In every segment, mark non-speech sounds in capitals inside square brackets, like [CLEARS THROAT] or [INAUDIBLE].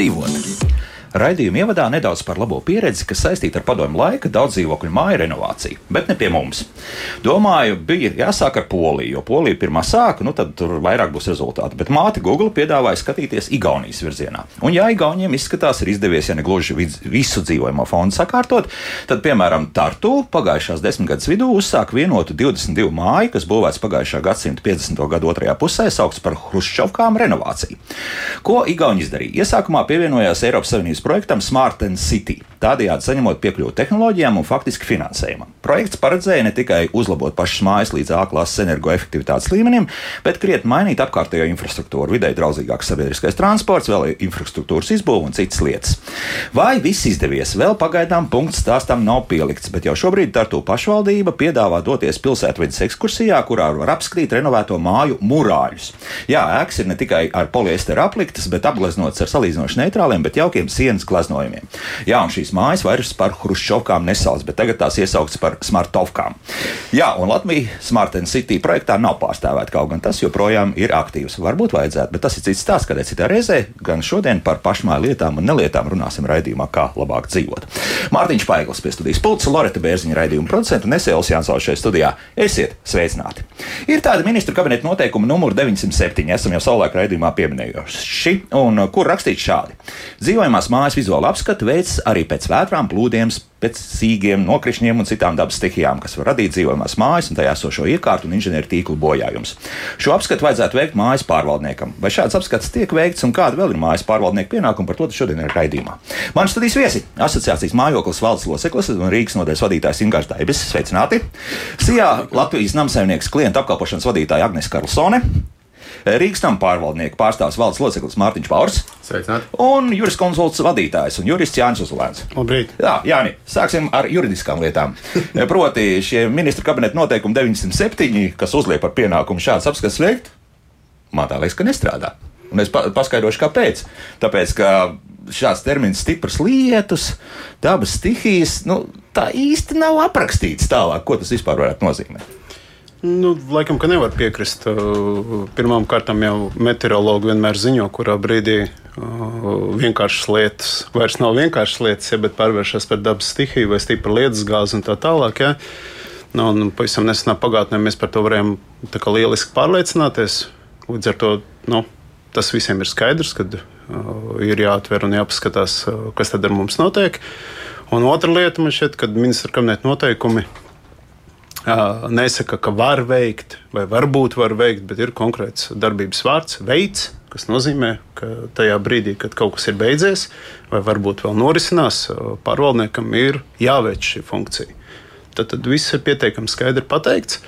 labāk dzīvot. Raidījuma ievadā nedaudz par labo pieredzi, kas saistīta ar padomu laika daudz dzīvokļu māju renovāciju, bet ne pie mums. Domāju, bija jāsāk ar Poliju, jo Polija pirmā sāka, nu tad tur vairāk būs rezultāti. Bet māte Google piedāvāja skatīties Igaunijas virzienā. Un, ja Igauniem izskatās, ir izdevies, ja ne gluži visu dzīvojamo fondu sakārtot, tad, piemēram, Tartu pagājušās desmitgades vidū uzsāka vienotu 22 māju, kas būvēts pagājušā gadsimta 50. gadu otrajā pusē, saukts par Hruščovkām renovāciju. Ko Igauni izdarīja? Iesākumā pievienojās Eiropas Savienības Igaunijas projektam Smart and City, tādējādi saņemot piekļuvi tehnoloģijām un faktiski finansējumam. Projekts paredzēja ne tikai uzlabot pašas mājas līdz A klases energoefektivitātes līmenim, bet krietni mainīt apkārtējo infrastruktūru, vidē draudzīgāks sabiedriskais transports, vēl infrastruktūras izbūve un citas lietas. Vai viss izdevies? Vēl pagaidām punkts stāstam nav pielikts, bet jau šobrīd Tartu pašvaldība piedāvā doties pilsētvidas ekskursijā, kurā var apskatīt renovēto māju murāļus. Jā, ēkas ir ne tikai ar poliesteru apliktas, bet apgleznotas ar salīdzinoši neitrāliem, bet jaukiem sienām sienas glaznojumiem. Jā, un šīs mājas vairs par Hruščovkām nesauc, bet tagad tās iesauktas par smartovkām. Jā, un Latvija Smart City projektā nav pārstāvēta, kaut gan tas joprojām ir aktīvs. Varbūt vajadzētu, bet tas ir cits stāsts, kādai citā reizē, gan šodien par pašmāju lietām un nelietām runāsim raidījumā, kā labāk dzīvot. Mārtiņš Paigls pie studijas pulca, Loreta Bērziņa raidījuma producenta un Esēls Jansovs šajā studijā. Esiet sveicināti! Ir tāda ministra kabineta noteikuma numur 907, esam jau savulaik raidījumā pieminējuši, un kur rakstīts šādi. Dzīvojamās mājas mājas vizuāla apskata veids arī pēc vētrām, plūdiem, pēc sīgiem, nokrišņiem un citām dabas stihijām, kas var radīt dzīvojamās mājas un tajā esošo iekārtu un inženieru tīklu bojājumus. Šo apskatu vajadzētu veikt mājas pārvaldniekam. Vai šāds apskats tiek veikts un kāda vēl ir mājas pārvaldnieka pienākuma, par to šodien ir raidījumā. Mani studijas viesi - Asociācijas mājoklis valdes loceklis un Rīgas nodaļas vadītājs Ingūns Daibis. Sveicināti! Sijā Latvijas namsaimnieks klienta apkalpošanas vadītāja Agnes Karlsone. Rīgas tam pārvaldnieku pārstāvs valdes loceklis Mārtiņš Paurs. Sveicināti. Un juris konsults vadītājs un jurists Jānis Uzlēns. Labrīt. Jā, Jāni, sāksim ar juridiskām lietām. [LAUGHS] Proti, šie ministra kabineta noteikumi 907, kas uzliek par pienākumu šāds apskats veikt, man tā liekas, ka nestrādā. Un es pa paskaidrošu, kāpēc. Tāpēc, ka šāds termins, stipras lietus, dabas stihijas, nu, tā īsti nav aprakstīts tālāk, ko tas vispār varētu nozīmēt. Nu, laikam, ka nevar piekrist. Pirmkārt, jau meteorologi vienmēr ziņo, kurā brīdī vienkāršas lietas vairs nav vienkāršas lietas, ja, bet pārvēršas par dabas stihiju vai stipru lietus gāzi un tā tālāk. Ja. Nu, un pavisam nesenā pagātnē mēs par to varējām lieliski pārliecināties. Līdz ar to nu, tas visiem ir skaidrs, ka uh, ir jāatver un jāpaskatās, uh, kas tad ar mums notiek. Un otra lieta man šķiet, ka ministra kabineta noteikumi nesaka, ka var veikt, vai varbūt var veikt, bet ir konkrēts darbības vārds, veids, kas nozīmē, ka tajā brīdī, kad kaut kas ir beidzies, vai varbūt vēl norisinās, pārvaldniekam ir jāveic šī funkcija. Tad, tad viss ir pietiekami skaidri pateikts.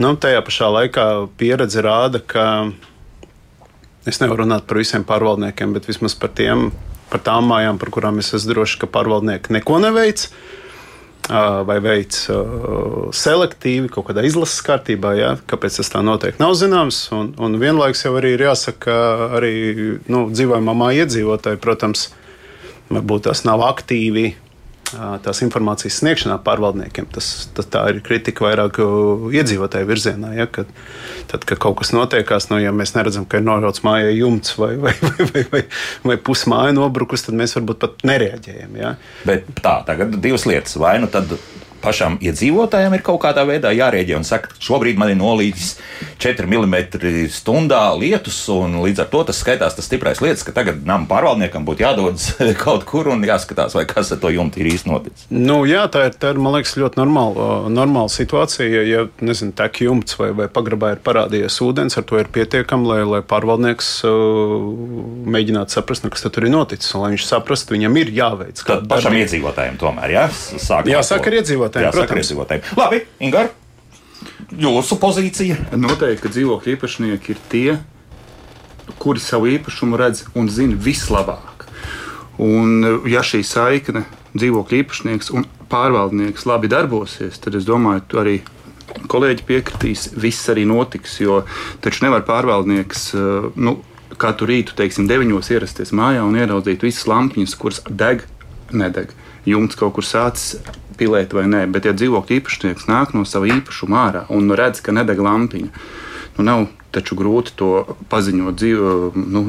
Nu, tajā pašā laikā pieredze rāda, ka es nevaru runāt par visiem pārvaldniekiem, bet vismaz par, tiem, par tām mājām, par kurām es esmu drošs, ka pārvaldnieki neko neveic vai veids selektīvi kaut kādā izlases kārtībā. Ja? Kāpēc tas tā notiek, nav zināms. Un, un vienlaikus jau arī ir jāsaka, ka arī nu, dzīvojamā iedzīvotāji, protams, varbūt tas nav aktīvi tās informācijas sniegšanā pārvaldniekiem. Tas, tas, tā ir kritika vairāk iedzīvotāju virzienā. Ja, kad, tad, kad kaut kas notiekās, nu, ja mēs neredzam, ka ir norauts mājai jumts vai, vai, vai, vai, vai, vai pusmāja nobrukus, tad mēs varbūt pat nereaģējam. Ja. Bet tā, tagad divas lietas. Vai nu tad pašam iedzīvotājam ir kaut kādā veidā jārēģē un saka, šobrīd man ir nolīdis 4 mm stundā lietus, un līdz ar to tas skaitās tas stiprais lietas, ka tagad nama pārvaldniekam būtu jādodas [LAUGHS] kaut kur un jāskatās, vai kas ar to jumtu ir īsti noticis. Nu, jā, tā ir, tā ir, man liekas, ļoti normāla, normāla situācija. Ja, nezinu, tek jumts vai, vai pagrabā ir parādījies ūdens, ar to ir pietiekami, lai, lai pārvaldnieks uh, mēģinātu saprast, nu, kas tur ir noticis. Un, lai viņš saprastu, viņam ir jāveic. Tad pašam darbība. iedzīvotājiem tomēr, jā? Sāk jā, saka ar iedzīvotājiem iedzīvotājiem. Protams, Labi, Ingar, jūsu pozīcija? Noteikti, ka dzīvokļu īpašnieki ir tie, kuri savu īpašumu redz un zina vislabāk. Un, ja šī saikne dzīvokļu īpašnieks un pārvaldnieks labi darbosies, tad es domāju, ka arī kolēģi piekritīs, viss arī notiks. Jo taču nevar pārvaldnieks nu, katru rītu, teiksim, deviņos ierasties mājā un ieraudzīt visas lampiņas, kuras deg, nedeg. Jumts kaut kur sācis pilēt vai nē, bet ja dzīvokļu īpašnieks nāk no sava īpašuma ārā un redz, ka nedeg lampiņa, Nu, nav taču grūti to paziņot dzīvo, nu,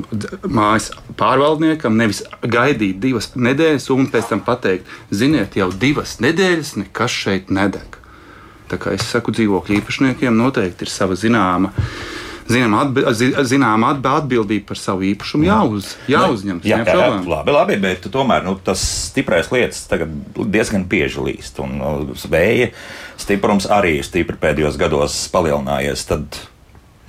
mājas pārvaldniekam, nevis gaidīt divas nedēļas un pēc tam pateikt, ziniet, jau divas nedēļas nekas šeit nedeg. Tā kā es saku, dzīvokļu īpašniekiem noteikti ir sava zināma. Zinām, atbi zināma atbildība par savu īpašumu jāuz, jāuzņem. Jā, jā, jā, labi, labi, bet tomēr nu, tas stiprais lietas tagad diezgan bieži līst. Un nu, vēja stiprums arī stipri pēdējos gados palielinājies. Tad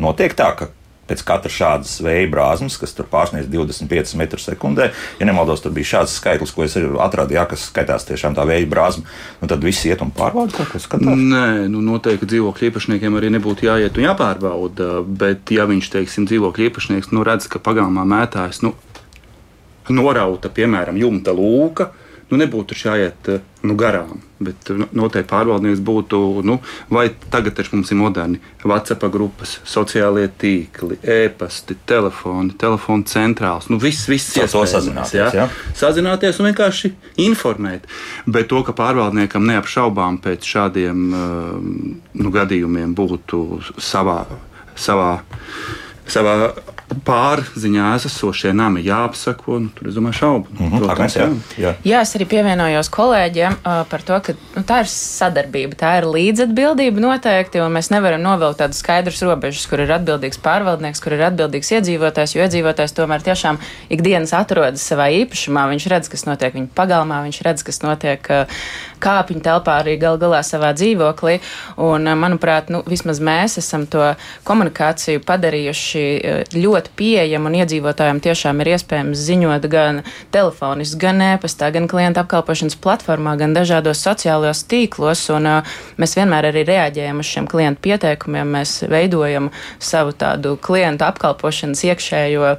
notiek tā, ka pēc katra šādas vēja brāzmas, kas tur pārsniedz 25 metrus sekundē. Ja nemaldos, tur bija šāds skaitlis, ko es atradu, jā, kas skaitās tiešām tā vēja brāzma. Nu, tad viss iet un pārbauda kaut ko skatās. Nē, nu, noteikti dzīvokļu īpašniekiem arī nebūtu jāiet un jāpārbauda. Bet, ja viņš, teiksim, dzīvokļu īpašnieks nu, redz, ka pagalmā mētājas nu, norauta, piemēram, jumta lūka, nu, nebūtu jāiet eh, nu, garām. Bet nu, noteikti pārvaldnieks būtu, nu, vai tagad taču mums ir moderni WhatsApp grupas, sociālie tīkli, e-pasti, telefoni, telefona centrāls. Nu, viss, viss ir sazināties. Jā? Jā? Sazināties un vienkārši informēt. Bet to, ka pārvaldniekam neapšaubām pēc šādiem uh, nu, gadījumiem būtu savā. savā savā pārziņā esošie nami jāapsako. Nu, tur es domāju, šaubu. Mm -hmm, Protams, jā. Jā. jā, es arī pievienojos kolēģiem uh, par to, ka nu, tā ir sadarbība, tā ir līdzatbildība noteikti, un mēs nevaram novilkt tādus skaidrus robežus, kur ir atbildīgs pārvaldnieks, kur ir atbildīgs iedzīvotājs, jo iedzīvotājs tomēr tiešām ikdienas atrodas savā īpašumā. Viņš redz, kas notiek viņa pagalmā, viņš redz, kas notiek uh, kāpņu telpā arī gal galā savā dzīvoklī. Un, uh, manuprāt, nu, vismaz mēs esam to komunikāciju padarījuši ļoti ļoti pieejama un iedzīvotājiem tiešām ir iespējams ziņot gan telefoniski, gan e-pastā, gan klienta apkalpošanas platformā, gan dažādos sociālajos tīklos. Un, uh, mēs vienmēr arī reaģējam uz šiem klientu pieteikumiem. Mēs veidojam savu tādu klientu apkalpošanas iekšējo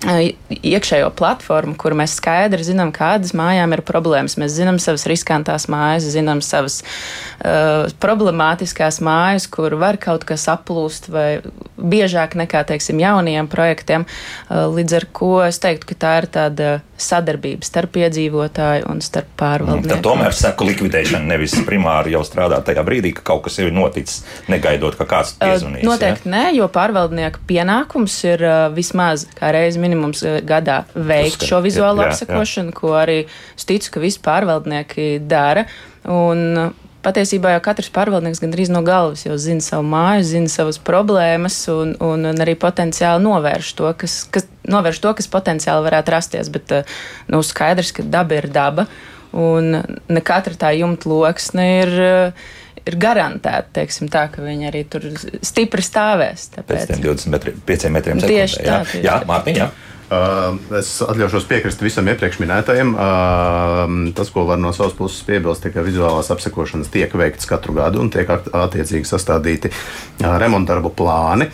iekšējo platformu, kur mēs skaidri zinām, kādas mājām ir problēmas. Mēs zinām savas riskantās mājas, zinām savas uh, problemātiskās mājas, kur var kaut kas aplūst, vai biežāk nekā, teiksim, jaunajiem projektiem. Uh, līdz ar to es teiktu, ka tā ir tāda sadarbība starp iedzīvotāju un starp pārvaldnieku. Tad tomēr seku likvidēšana nevis primāri jau strādā tajā brīdī, ka kaut kas ir noticis, negaidot, ka kāds piezvanīs. Noteikti ja? nē, jo pārvaldnieku pienākums ir uh, vismaz kā reizi minimums uh, gadā veikt šo vizuālo apsakošanu, ko arī es ticu, ka visi pārvaldnieki dara. Un, patiesībā jau katrs pārvaldnieks gandrīz no galvas jau zina savu māju, zina savas problēmas un, un, un arī potenciāli novērš to, kas, kas, novērš to, kas potenciāli varētu rasties. Bet nu, skaidrs, ka daba ir daba un ne katra tā jumta loksne ir. Ir garantēta, teiksim, tā, ka viņi arī tur stipri stāvēs. Tāpēc. Pēc 25 metriem sekundē. Tieši tā. Jā, jā Mārtiņ, jā. Uh, es atļaušos piekrist visam iepriekš minētajam. Uh, tas, ko var no savas puses piebilst, ir, ka vizuālās apsekošanas tiek veikts katru gadu un tiek attiecīgi sastādīti uh, remontdarbu plāni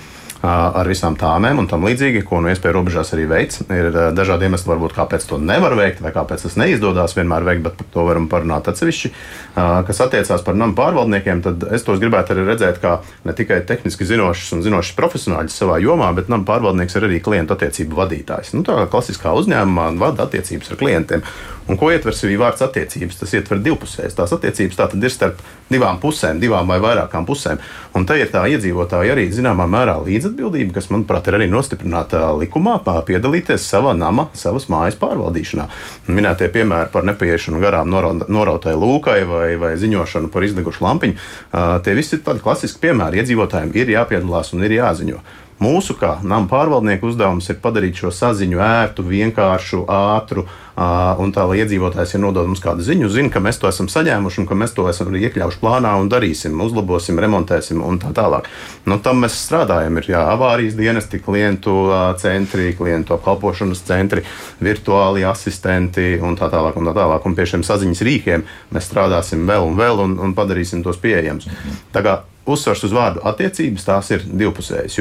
ar visām tāmēm un tam līdzīgi, ko no iespēju robežās arī veids. Ir dažādi iemesli, varbūt, kāpēc to nevar veikt vai kāpēc tas neizdodas vienmēr veikt, bet par to varam parunāt atsevišķi. Kas attiecās par nama pārvaldniekiem, tad es tos gribētu arī redzēt kā ne tikai tehniski zinošus un zinošus profesionāļus savā jomā, bet nama pārvaldnieks ir arī klientu attiecību vadītājs. Nu, tā kā klasiskā uzņēmumā vada attiecības ar klientiem. Un ko ietver sevī vārds attiecības? Tas ietver divpusējas. Tās attiecības tā ir starp divām pusēm, divām vai vairākām pusēm. Un te ir tā iedzīvotāja arī zināmā mērā līdzatbildība, kas, manuprāt, ir arī nostiprināta likumā, piedalīties savā nama, savas mājas pārvaldīšanā. Minētie piemēri par nepaiešanu garām norautai lūkai vai, vai ziņošanu par izdegušu lampiņu, tie visi ir tādi klasiski piemēri. Iedzīvotājiem ir jāpiedalās un ir jāziņo. Mūsu kā nama pārvaldnieku uzdevums ir padarīt šo saziņu ērtu, vienkāršu, ātru, un tā, lai iedzīvotājs ir nodod mums kādu ziņu, zina, ka mēs to esam saņēmuši un ka mēs to esam iekļaujuši plānā un darīsim, uzlabosim, remontēsim un tā tālāk. Nu, tam mēs strādājam. Ir jā, avārijas dienesti, klientu centri, klientu apkalpošanas centri, virtuāli asistenti un tā tālāk. Un tā tālāk. Un pie šiem saziņas rīkiem mēs strādāsim vēl un vēl un, un padarīsim tos pieejamus. Tā kā uzsvars uz vārdu attiecības, tās ir divpusējas.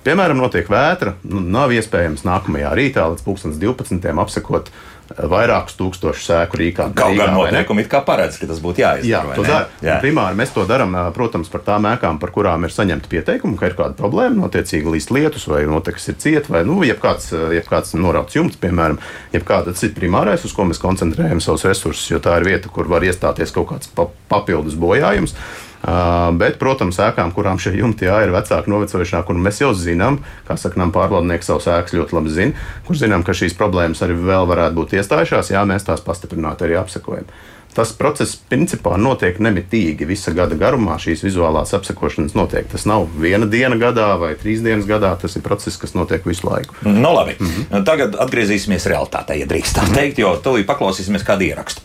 Piemēram, notiek vētra, nu, nav iespējams nākamajā rītā līdz 2012. apsekot eh, vairākus tūkstošus sēku rīkā. Kaut gan noteikumi kā paredz, ka tas būtu jāizdara. Jā, to dara. Primāri mēs to darām, protams, par tām ēkām, par kurām ir saņemta pieteikuma, ka ir kāda problēma, notiecīgi līdz lietus vai notekas ir ciet, vai, nu, jebkāds, jebkāds norauts jumts, piemēram, jebkāda ir primārais, uz ko mēs koncentrējam savus resursus, jo tā ir vieta, kur var iestāties kaut kāds papildus bojājums. Bet, protams, ēkām, kurām šie jumti jā, ir vecāki, novecojušāki, un mēs jau zinām, kā saka, nam pārvaldnieks savus ēkas ļoti labi zina, kur zinām, ka šīs problēmas arī vēl varētu būt iestājušās, jā, mēs tās pastiprināti arī apsekojam. Tas process principā notiek nemitīgi visa gada garumā. Šīs vizuālās apsekošanas notiek. Tas nav viena diena gadā vai trīs dienas gadā. Tas ir process, kas notiek visu laiku. Nu, labi. Mm -hmm. Tagad atgriezīsimies realitātē, ja drīkst tā teikt, jo tūlīt paklausīsimies kādu ierakstu.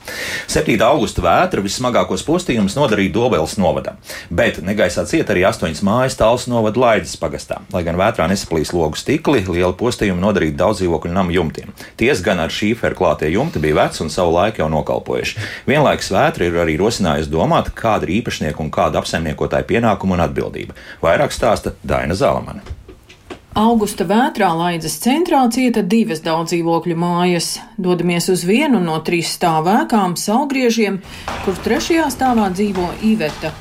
7. augusta vētra vissmagākos postījumus nodarīja Dobels novada, bet negaisā cieta arī astoņas mājas tāls novada Laidas pagastā. Lai gan vētrā nesaplīs logu stikli, liela postījuma nodarīja daudz dzīvokļu namu jumtiem. Ties gan ar šīferu klātie jumti bija veci un savu laiku jau nokalpojuši. Vienlaikus vētra ir arī rosinājusi domāt, kāda ir īpašnieka un kāda apsaimniekotāja pienākuma un atbildība. Vairāk stāsta Daina Zalamana. Augusta vētrā Laidzes centrā cieta divas daudzdzīvokļu mājas. Dodamies uz vienu no trīs stāvēkām, saugriežiem, kur trešajā stāvā dzīvo Iveta.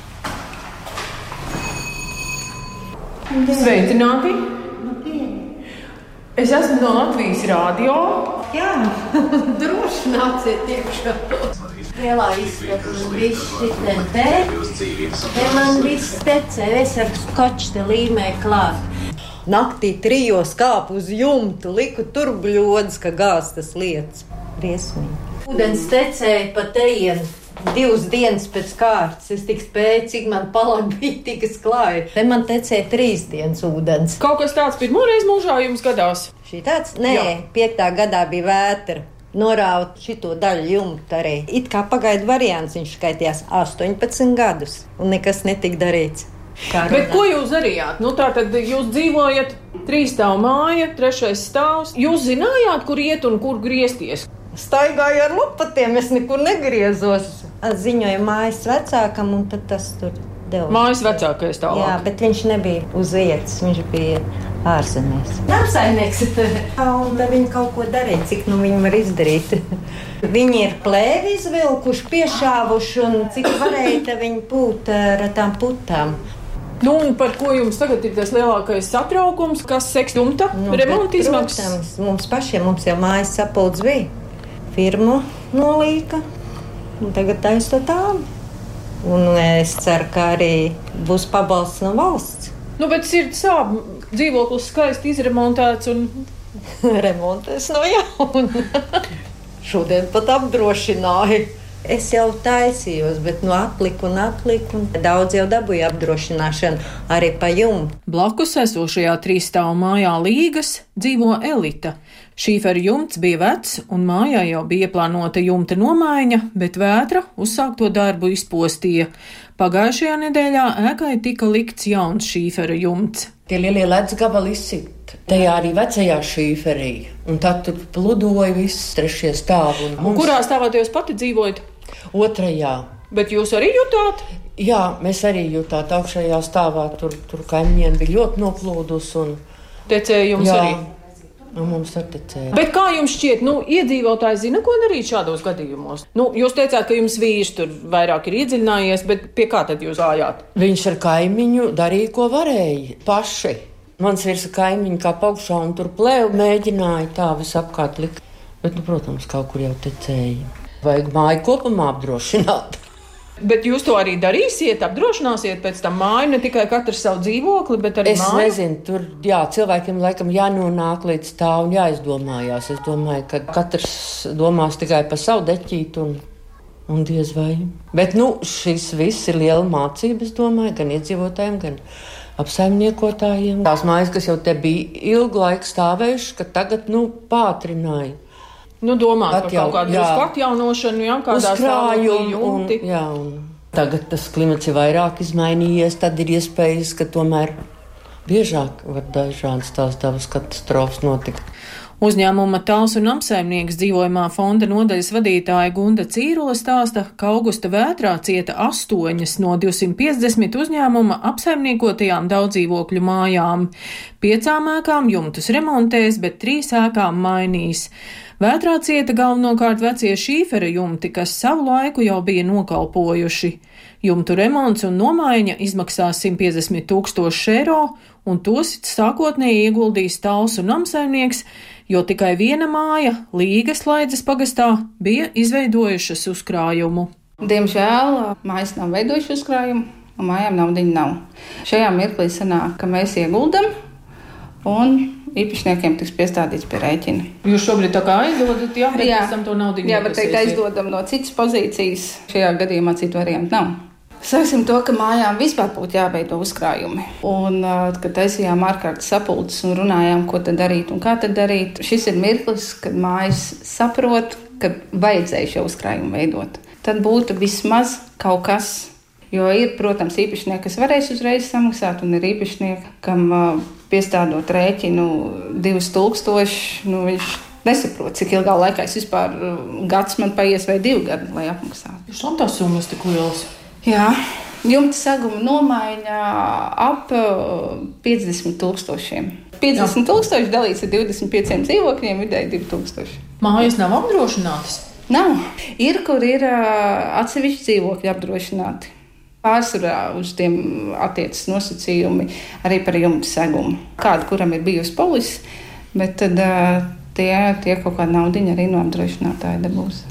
Sveicināti! Es esmu no Latvijas rādio. Jā, [LAUGHS] droši nāciet iekšā. Lielā istaba viss šitien te. Te man viss tecē, es ar skoču te līmē klāt. Naktī trijos kāpu uz jumtu, liku tur bļodas, ka gāz tas lietas. Briesmīgi. Ūdens tecēja pa tejienu. Divas dienas pēc kārtas es tik spēju, cik man palagi bija, [LAUGHS] tik es klāju. Te man tecēja trīs dienas ūdens. Kaut kas tāds pirmoreiz mūžā jums gadās. Šī tāds? Nē, Jā. piektā gadā bija vētra noraut šo daļu jumta arī. It kā pagaidu variants viņš skaitījās 18 gadus, un nekas netika darīts. Bet ko jūs darījāt? Nu, tā tad jūs dzīvojat trīs stāvu māja, trešais stāvs. Jūs zinājāt, kur iet un kur griezties? Staigāju ar lupatiem, es nekur negriezos. Ziņoju mājas vecākam, un tas tur deva. Mājas vecākais tālāk. Jā, bet viņš nebija uz vietas, viņš bija ārzemēs. Darbsaimnieks. [LAUGHS] un tad viņi kaut ko darīja, cik nu viņi var izdarīt. [LAUGHS] viņi ir plēvi izvilkuši, piešāvuši, un cik varēja, viņi pūt ar tām putām. Nu, par ko jums tagad ir tas lielākais satraukums? Kas seks jumta nu, remonta izmaksas? Protams, mums pašiem, mums jau mājas sapulcs bija. Firmu nolīka, un tagad taisa to tādu. Un es ceru, ka arī būs pabalsts no valsts. Nu, bet sirds sāp dzīvoklis skaisti izremontēts un [LAUGHS] remontēs no jauna. [LAUGHS] Šodien pat apdrošināja. Es jau taisījos, bet nu apliku un apliku, un daudz jau dabūju apdrošināšanu arī pa jumtu. Blakus esošajā trīsstāvu mājā Līgas dzīvo Elita. Šīferu jumts bija vecs, un mājā jau bija plānota jumta nomaiņa, bet vētra uzsākto darbu izpostīja. Pagājušajā nedēļā ēkai tika likts jauns šīferu jumts. Tie lielie ledus gabali izsit. Tajā arī vecajā šīferī. Un tad tur pludoja viss trešie stāvi. Un mums... Kurā stāvā jūs pati dzīvojat? Otrajā. Bet jūs arī jutāt? Jā, mēs arī jutām augšējā stāvā. Tur, tur kaimiņiem bija ļoti noplūdus. Un... Tecējums jā. arī. Nu, mums atticēja. Bet kā jums šķiet, nu, iedzīvotāji zina, ko darīt šādos gadījumos? Nu, jūs teicāt, ka jums vīrs tur vairāk ir iedziļinājies, bet pie kā tad jūs gājāt? Viņš ar kaimiņu darīja, ko varēja paši. Mans vīrs ar kaimiņu kā augšā un tur plēvu mēģināja tā visapkārt likt. Bet, nu, protams, kaut kur jau tecēja. Vajag māju kopumā apdrošināt. Bet jūs to arī darīsiet, apdrošināsiet pēc tam māju, ne tikai katrs savu dzīvokli, bet arī es māju. nezinu, tur jā, cilvēkiem laikam jānonāk līdz tā un jāizdomājās. Es domāju, ka katrs domās tikai par savu deķītu un, un diez vai. Bet nu, šis viss ir liela mācība, es domāju, gan iedzīvotājiem, gan apsaimniekotājiem. Tās mājas, kas jau te bija ilgu laiku stāvējušas, ka tagad nu, pātrināja. Nu, domāt Atjau, par kaut kādu atjaunošanu, jā, kādā un tagad tas klimats ir vairāk izmainījies, tad ir iespējas, ka tomēr biežāk var dažādas tās dabas katastrofas notikt. Uzņēmuma tāls un apsaimnieks dzīvojamā fonda nodaļas vadītāja Gunda Cīrola stāsta, ka augusta vētrā cieta astoņas no 250 uzņēmuma apsaimniekotajām daudzdzīvokļu mājām. Piecām ēkām jumtus remontēs, bet trīs ēkām mainīs. Vētrā cieta galvenokārt vecie šīfera jumti, kas savu laiku jau bija nokalpojuši. Jumtu remonts un nomaiņa izmaksās 150 tūkstoši eiro, un tos sākotnēji ieguldījis tāls un namsaimnieks, jo tikai viena māja, Līgas laidzes pagastā, bija izveidojušas uzkrājumu. Diemžēl mājas nav veidojušas uzkrājumu. un mājām naudiņa nav. Šajā mirklī sanāk, ka mēs ieguldam un īpašniekiem tiks piestādīts pie rēķina. Jūs šobrīd tā kā aizdodat, jā, bet Jā. tam to naudu Jā, var teikt, aizdodam no citas pozīcijas. Šajā gadījumā citu variantu nav. Sāksim to, ka mājām vispār būtu jāveido uzkrājumi. Un, kad taisījām ārkārtas sapulces un runājām, ko tad darīt un kā tad darīt, šis ir mirklis, kad mājas saprot, ka vajadzēja šo uzkrājumu veidot. Tad būtu vismaz kaut kas. Jo ir, protams, īpašnieki, kas varēs uzreiz samaksāt, un ir īpašnieki, kam piestādot rēķinu 2000, nu, viņš nesaprot, cik ilgā laikā es vispār gads man paies vai divi gadi, lai apmaksātu. Šām tās summas tik lielas. Jā, jumta saguma nomaiņa ap uh, 50 tūkstošiem. 50 tūkstoši dalīts ar 25 dzīvokļiem, vidēji 2000. Mājas nav apdrošinātas. Nav. Ir, kur ir uh, atsevišķi dzīvokļi apdrošināti. Pārsvarā uz tiem attiecas nosacījumi arī par jumta segumu. Kāda kuram ir bijusi polise, bet tad tie, tie kaut kāda naudiņa arī no apdrošinātāja dabūs.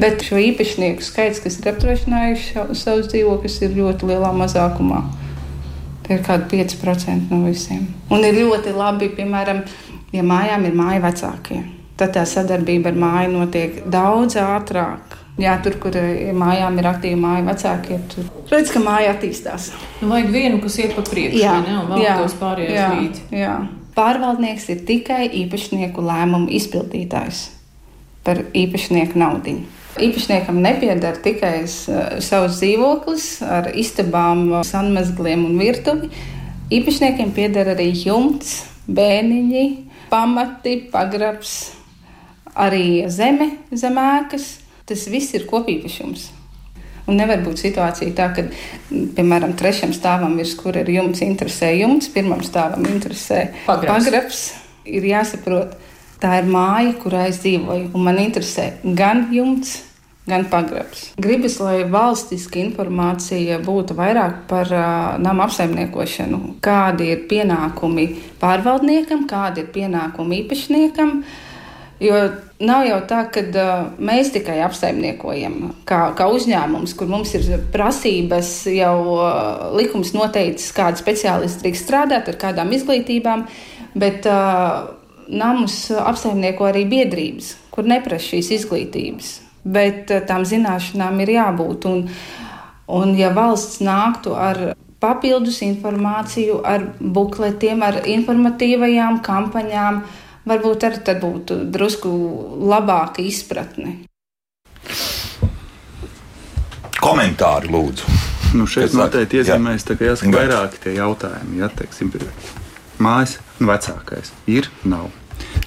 Bet šo īpašnieku skaits, kas ir apdrošinājuši savus dzīvokļus, ir ļoti lielā mazākumā. Tie ir kaut kādi 5% no visiem. Un ir ļoti labi, piemēram, ja mājām ir māja vecākie. Tad tā sadarbība ar māju notiek daudz ātrāk. Jā, tur, kur eh, mājām ir aktīvi māju vecākie, tur redz, ka māja attīstās. Nu, vajag vienu, kas iet pa priekšu, vai ne, un vēl tos pārējos jā, līdzi. jā. Pārvaldnieks ir tikai īpašnieku lēmumu izpildītājs par īpašnieku naudu. Īpašniekam nepieder tikai s- savs dzīvoklis ar istabām, sanmazgliem un virtuvi. Īpašniekiem pieder arī jumts, bēniņi, pamati, pagrabs, arī zeme, zemēkas. Tas viss ir kopīpašums. Un nevar būt situācija tā, ka, piemēram, trešam stāvam virs kura ir jumts, interesē jumts, pirmam stāvam interesē Pagrabs. pagrabs. Ir jāsaprot, tā ir māja, kurā es dzīvoju, un man interesē gan jumts, gan pagrabs. Gribas, lai valstiska informācija būtu vairāk par uh, nama apsaimniekošanu, kādi ir pienākumi pārvaldniekam, kādi ir pienākumi īpašniekam. Jo nav jau tā, ka uh, mēs tikai apsaimniekojam, kā, kā uzņēmums, kur mums ir prasības, jau uh, likums noteicis, kāda speciālisti drīkst strādāt, ar kādām izglītībām, bet uh, namus apsaimnieko arī biedrības, kur neprasa šīs izglītības. Bet uh, tām zināšanām ir jābūt. Un, un ja valsts nāktu ar papildus informāciju, ar bukletiem, ar informatīvajām kampaņām, varbūt arī tad būtu drusku labāka izpratne. Komentāri lūdzu. Nu, šeit saka? noteikti iezīmēs, ka jāsaka Jā. vairāki tie jautājumi. Ja, teiksim, mājas un vecākais ir, nav.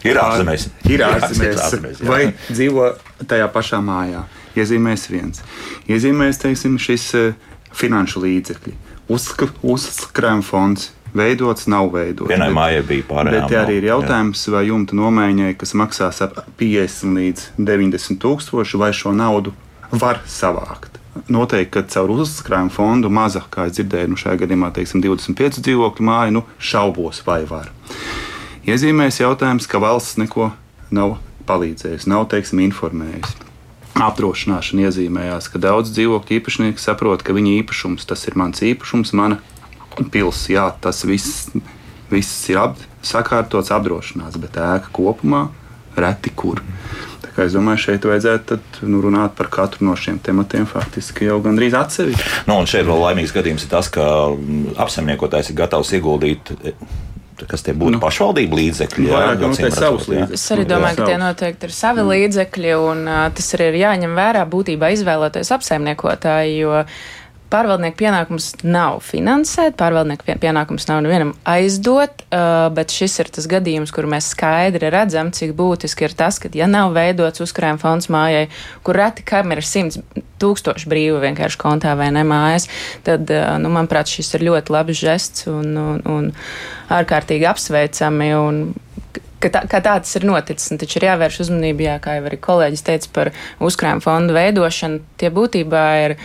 Ir ārzemēs. Ir [LAUGHS] Jā, ārzemēs. jā. Vai dzīvo tajā pašā mājā. Iezīmēs viens. Iezīmēs, teiksim, šis eh, finanšu līdzekļi. Uzkrājuma fonds. Veidots, nav veidots. Vienai mājai bija pārējām. Bet arī ir jautājums, vai jumta nomaiņai, kas maksās ap 50 līdz 90 tūkstoši, vai šo naudu var savākt. Noteikti, ka caur uzkrājumu fondu maza, kā es dzirdēju, nu šajā gadījumā teiksim, 25 dzīvokļu māju, nu šaubos, vai var. Iezīmēs jautājums, ka valsts neko nav palīdzējusi, nav teiksim, informējusi. Apdrošināšana iezīmējās, ka daudz dzīvokļu īpašnieki saprot, ka viņa īpašums tas ir mans īpašums, mana pilsēta. Jā, tas viss, viss ir ap, sakārtots, apdrošināts, bet ēka kopumā reti kur. Tā kā es domāju, šeit vajadzētu tad, nu, runāt par katru no šiem tematiem faktiski jau gandrīz atsevišķi. Nu, un šeit vēl laimīgs gadījums ir tas, ka mm, apsaimniekotājs ir gatavs ieguldīt. e, Kas tie būtu? Nu, pašvaldību līdzekļi. jā, acīm noteikti redzot, jā. Es arī domāju, ka tie noteikti ir savi līdzekļi, un uh, tas arī ir jāņem vērā būtībā izvēloties apsaimniekotāju, jo pārvaldnieku pienākums nav finansēt, pārvaldnieku pie- pienākums nav nevienam aizdot, uh, bet šis ir tas gadījums, kur mēs skaidri redzam, cik būtiski ir tas, ka, ja nav veidots uzkrājuma fonds mājai, kur reti kam ir simts tūkstoši brīvu vienkārši kontā vai ne mājas, tad, uh, nu, manuprāt, šis ir ļoti labs žests un, un, un ārkārtīgi apsveicami. Un, ka tā, kā tā tas ir noticis. Taču ir jāvērš uzmanība, jā, kā jau arī kolēģis teica par uzkrājuma fondu veidošanu. Tie būtībā ir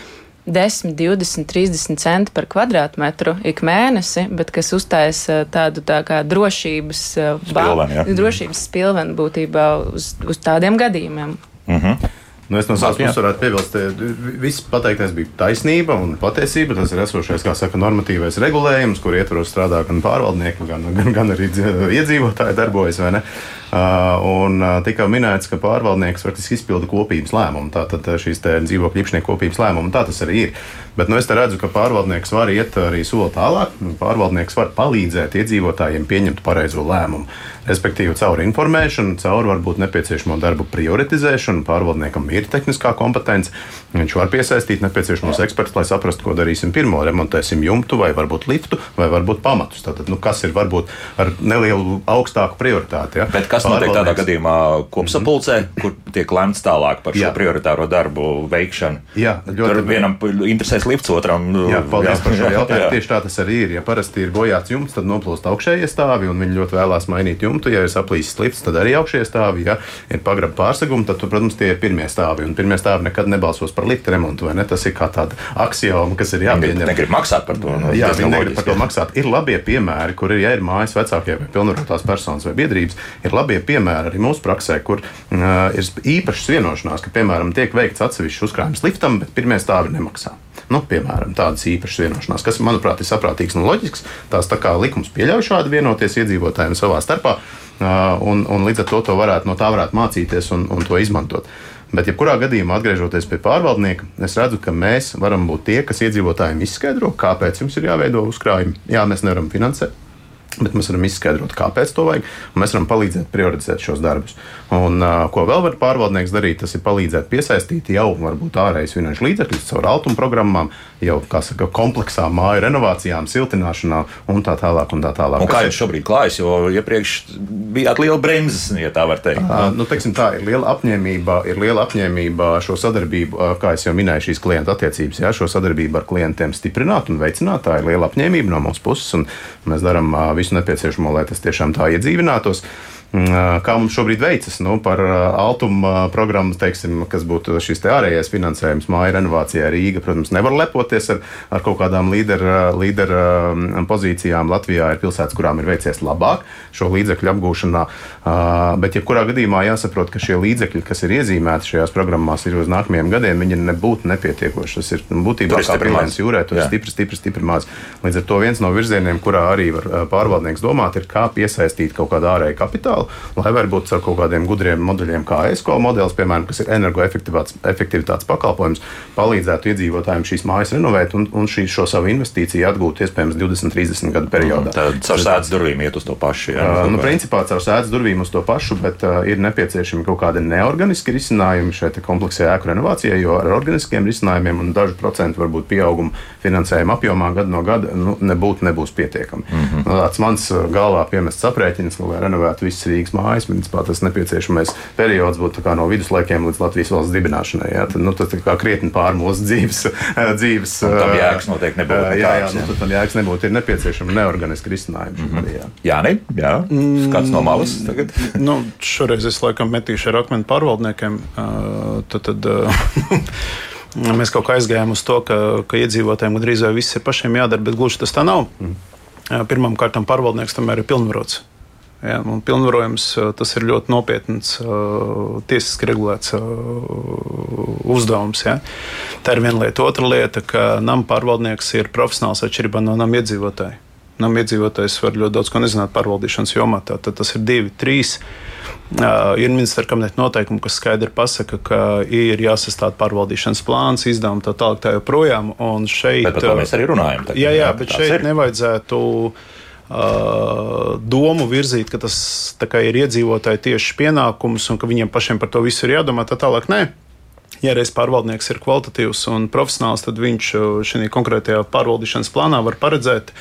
10, 20, 30 centi par kvadrātmetru ik mēnesi, bet kas uztaisa tādu tā kā drošības, eh, ba- Spilveni, jā. drošības spilveni būtībā uz, uz tādiem gadījumiem. Mhm. Nu, es no savas puses varētu piebilst, ka viss pateiktais bija taisnība un patiesība. Tas ir esošais, kā saka, normatīvais regulējums, kur ietvaros strādā gan pārvaldnieki, gan, gan, gan arī iedzīvotāji darbojas. Uh, un uh, tika minēts, ka pārvaldnieks faktiski izpilda kopības lēmumu. Tātad šīs dzīvokļu īpašnieku kopības lēmumu, tā tas arī ir. Bet nu, es redzu, ka pārvaldnieks var iet arī soli tālāk. Pārvaldnieks var palīdzēt iedzīvotājiem pieņemt pareizo lēmumu. Respektīvi, caur informēšanu, caur varbūt nepieciešamo darbu prioritizēšanu, pārvaldniekam ir tehniskā kompetence. Viņš var piesaistīt nepieciešamos ekspertus, lai saprastu, ko darīsim pirmo. Remontēsim jumtu, vai varbūt liftu, vai varbūt pamatus. Tātad, nu, kas ir varbūt ar nelielu augstāku prioritāti. Ja? Bet kas notiek tādā gadījumā kopsapulcē, mm -hmm. kur tiek lemts tālāk par šo Jā. prioritāro darbu veikšanu? Jā, ļoti. Tur vienam interesēs lifts, otram. Jā, paldies jā. par šo [LAUGHS] jautājumu. Tieši tā tas arī ir. Ja parasti ir bojāts jumts, tad noplūst augšējie stāvi, un viņi ļoti vēlās mainīt jumtu ja ir saplīsis lifts, tad arī augšie stāvi. Ja ir pagraba pārsegumi, tad, protams, tie ir pirmie stāvi. Un pirmie stāvi nekad nebalsos par lifta remontu. Tas ir kā tāda axioma, kas ir jāpieņem. Negrib maksāt par to. No, jā, viņi negrib par to maksāt. Ir labie piemēri, kur ir, ja ir mājas vecākie vai pilnvarotās personas vai biedrības, ir labie piemēri arī mūsu praksē, kur uh, ir īpašas vienošanās, ka, piemēram, tiek veikts atsevišķs uzkrājums liftam, bet pirmie stāvi nemaksā. Nu, piemēram, tādas īpašas vienošanās, kas, manuprāt, ir saprātīgs un loģisks. Tās tā kā likums pieļauj šādi vienoties iedzīvotājiem savā starpā, un, un līdz ar to, to varētu, no tā varētu mācīties un, un to izmantot. Bet, ja kurā gadījumā atgriežoties pie pārvaldnieka, es redzu, ka mēs varam būt tie, kas iedzīvotājiem izskaidro, kāpēc jums ir jāveido uzkrājumi. Jā, mēs nevaram finansēt Bet mēs varam izskaidrot, kāpēc to vajag, mēs varam palīdzēt prioritizēt šos darbus. Un, uh, ko vēl var pārvaldnieks darīt, tas ir palīdzēt piesaistīt jau varbūt ārējais finanšu līdzekļus caur altuma programmām, jau saka, kompleksām māju renovācijām, siltināšanā un tā tālāk. Un tā tālāk. Un kā jums šobrīd klājas, jo iepriekš bijāt liela bremzes, ja tā var teikt? Uh, nu, teiksim, tā ir liela apņēmība, ir liela apņēmība šo sadarbību, uh, kā jau minēju, šīs klienta attiecības, jā, šo sadarbību ar klientiem stiprināt un veicināt. Tā ir liela apņēmība no mūsu puses, un mēs darām uh, visu nepieciešamo, lai tas tiešām tā iedzīvinātos. Mm, kā mums šobrīd veicas nu, par Altuma programmu, teiksim, kas būtu šis ārējais finansējums māju renovācijai Rīga. Protams, nevar lepoties ar, ar kaut kādām līderu līder pozīcijām. Latvijā ir pilsētas, kurām ir veicies labāk šo līdzekļu apgūšanā. Bet, jebkurā gadījumā jāsaprot, ka šie līdzekļi, kas ir iezīmēti šajās programmās, ir uz nākamajiem gadiem, viņi nebūtu nepietiekoši. Tas ir nu, būtībā kā pilsētas jūrē, tur ir stipri, stipri, stipri maz. Līdz ar to viens no virzieniem, kurā arī var pārvaldnieks domāt, ir kā piesaistīt kaut kādu ārēju kapitālu lai varbūt ar kaut kādiem gudriem modeļiem, kā ESCO modelis, piemēram, kas ir energoefektivitātes pakalpojums, palīdzētu iedzīvotājiem šīs mājas renovēt un, un šī, šo savu investīciju atgūt iespējams 20, 30 gadu periodā. Mm, tad caur sēdes durvīm iet uz to pašu. Jā, uh, nu, principā caur sēdes durvīm uz to pašu, bet uh, ir nepieciešami kaut kādi neorganiski risinājumi šai kompleksajai ēku renovācijai, jo ar organiskiem risinājumiem un dažu procentu varbūt pieaugumu finansējuma apjomā gadu no gada nu, nebūtu nebūs pietiekami. Mm -hmm. nu, tāds mans galvā piemests aprēķins, lai renovētu visas Rīgas mājas. Principā tas nepieciešamais periods būtu no viduslaikiem līdz Latvijas valsts dibināšanai. Jā, tad, nu, tas ir krietni pār mūsu dzīves. [LAUGHS] dzīves un tam jēgas noteikti nebūtu. Jā, jā, jā. Nu, tam jēgas nebūtu. Ir nepieciešama neorganiska risinājuma. Mm -hmm. jā, jā, ne? jā. Skats no malas tagad. [LAUGHS] nu, šoreiz es laikam metīšu ar akmeni pārvaldniekiem. Uh, tad, tad, uh, [LAUGHS] Mēs kaut kā aizgājām uz to, ka, ka iedzīvotājiem gandrīz vai viss ir pašiem jādara, bet gluži tas tā nav. Mm. Pirmkārt, pārvaldnieks tomēr ir pilnvarots. Ja, un pilnvarojums tas ir ļoti nopietns, tiesiski regulēts uzdevums. Ja. Tā ir viena lieta. Otra lieta, ka nama pārvaldnieks ir profesionāls atšķirībā no nama iedzīvotāja. Nama iedzīvotājs var ļoti daudz ko nezināt pārvaldīšanas jomā. Tad tas ir divi, trīs. Uh, ir ministra kabineta noteikumi, kas skaidri pasaka, ka ir jāsastāv pārvaldīšanas plāns, izdevumi tā tālāk, tā joprojām. Šeit, bet par to mēs arī runājam. Tagad, jā, jā, bet šeit ir. nevajadzētu Uh, domu virzīt, ka tas ir iedzīvotāji tieši pienākums un ka viņiem pašiem par to visu ir jādomā. Tā tālāk nē. Ja reiz pārvaldnieks ir kvalitatīvs un profesionāls, tad viņš šajā konkrētajā pārvaldīšanas plānā var paredzēt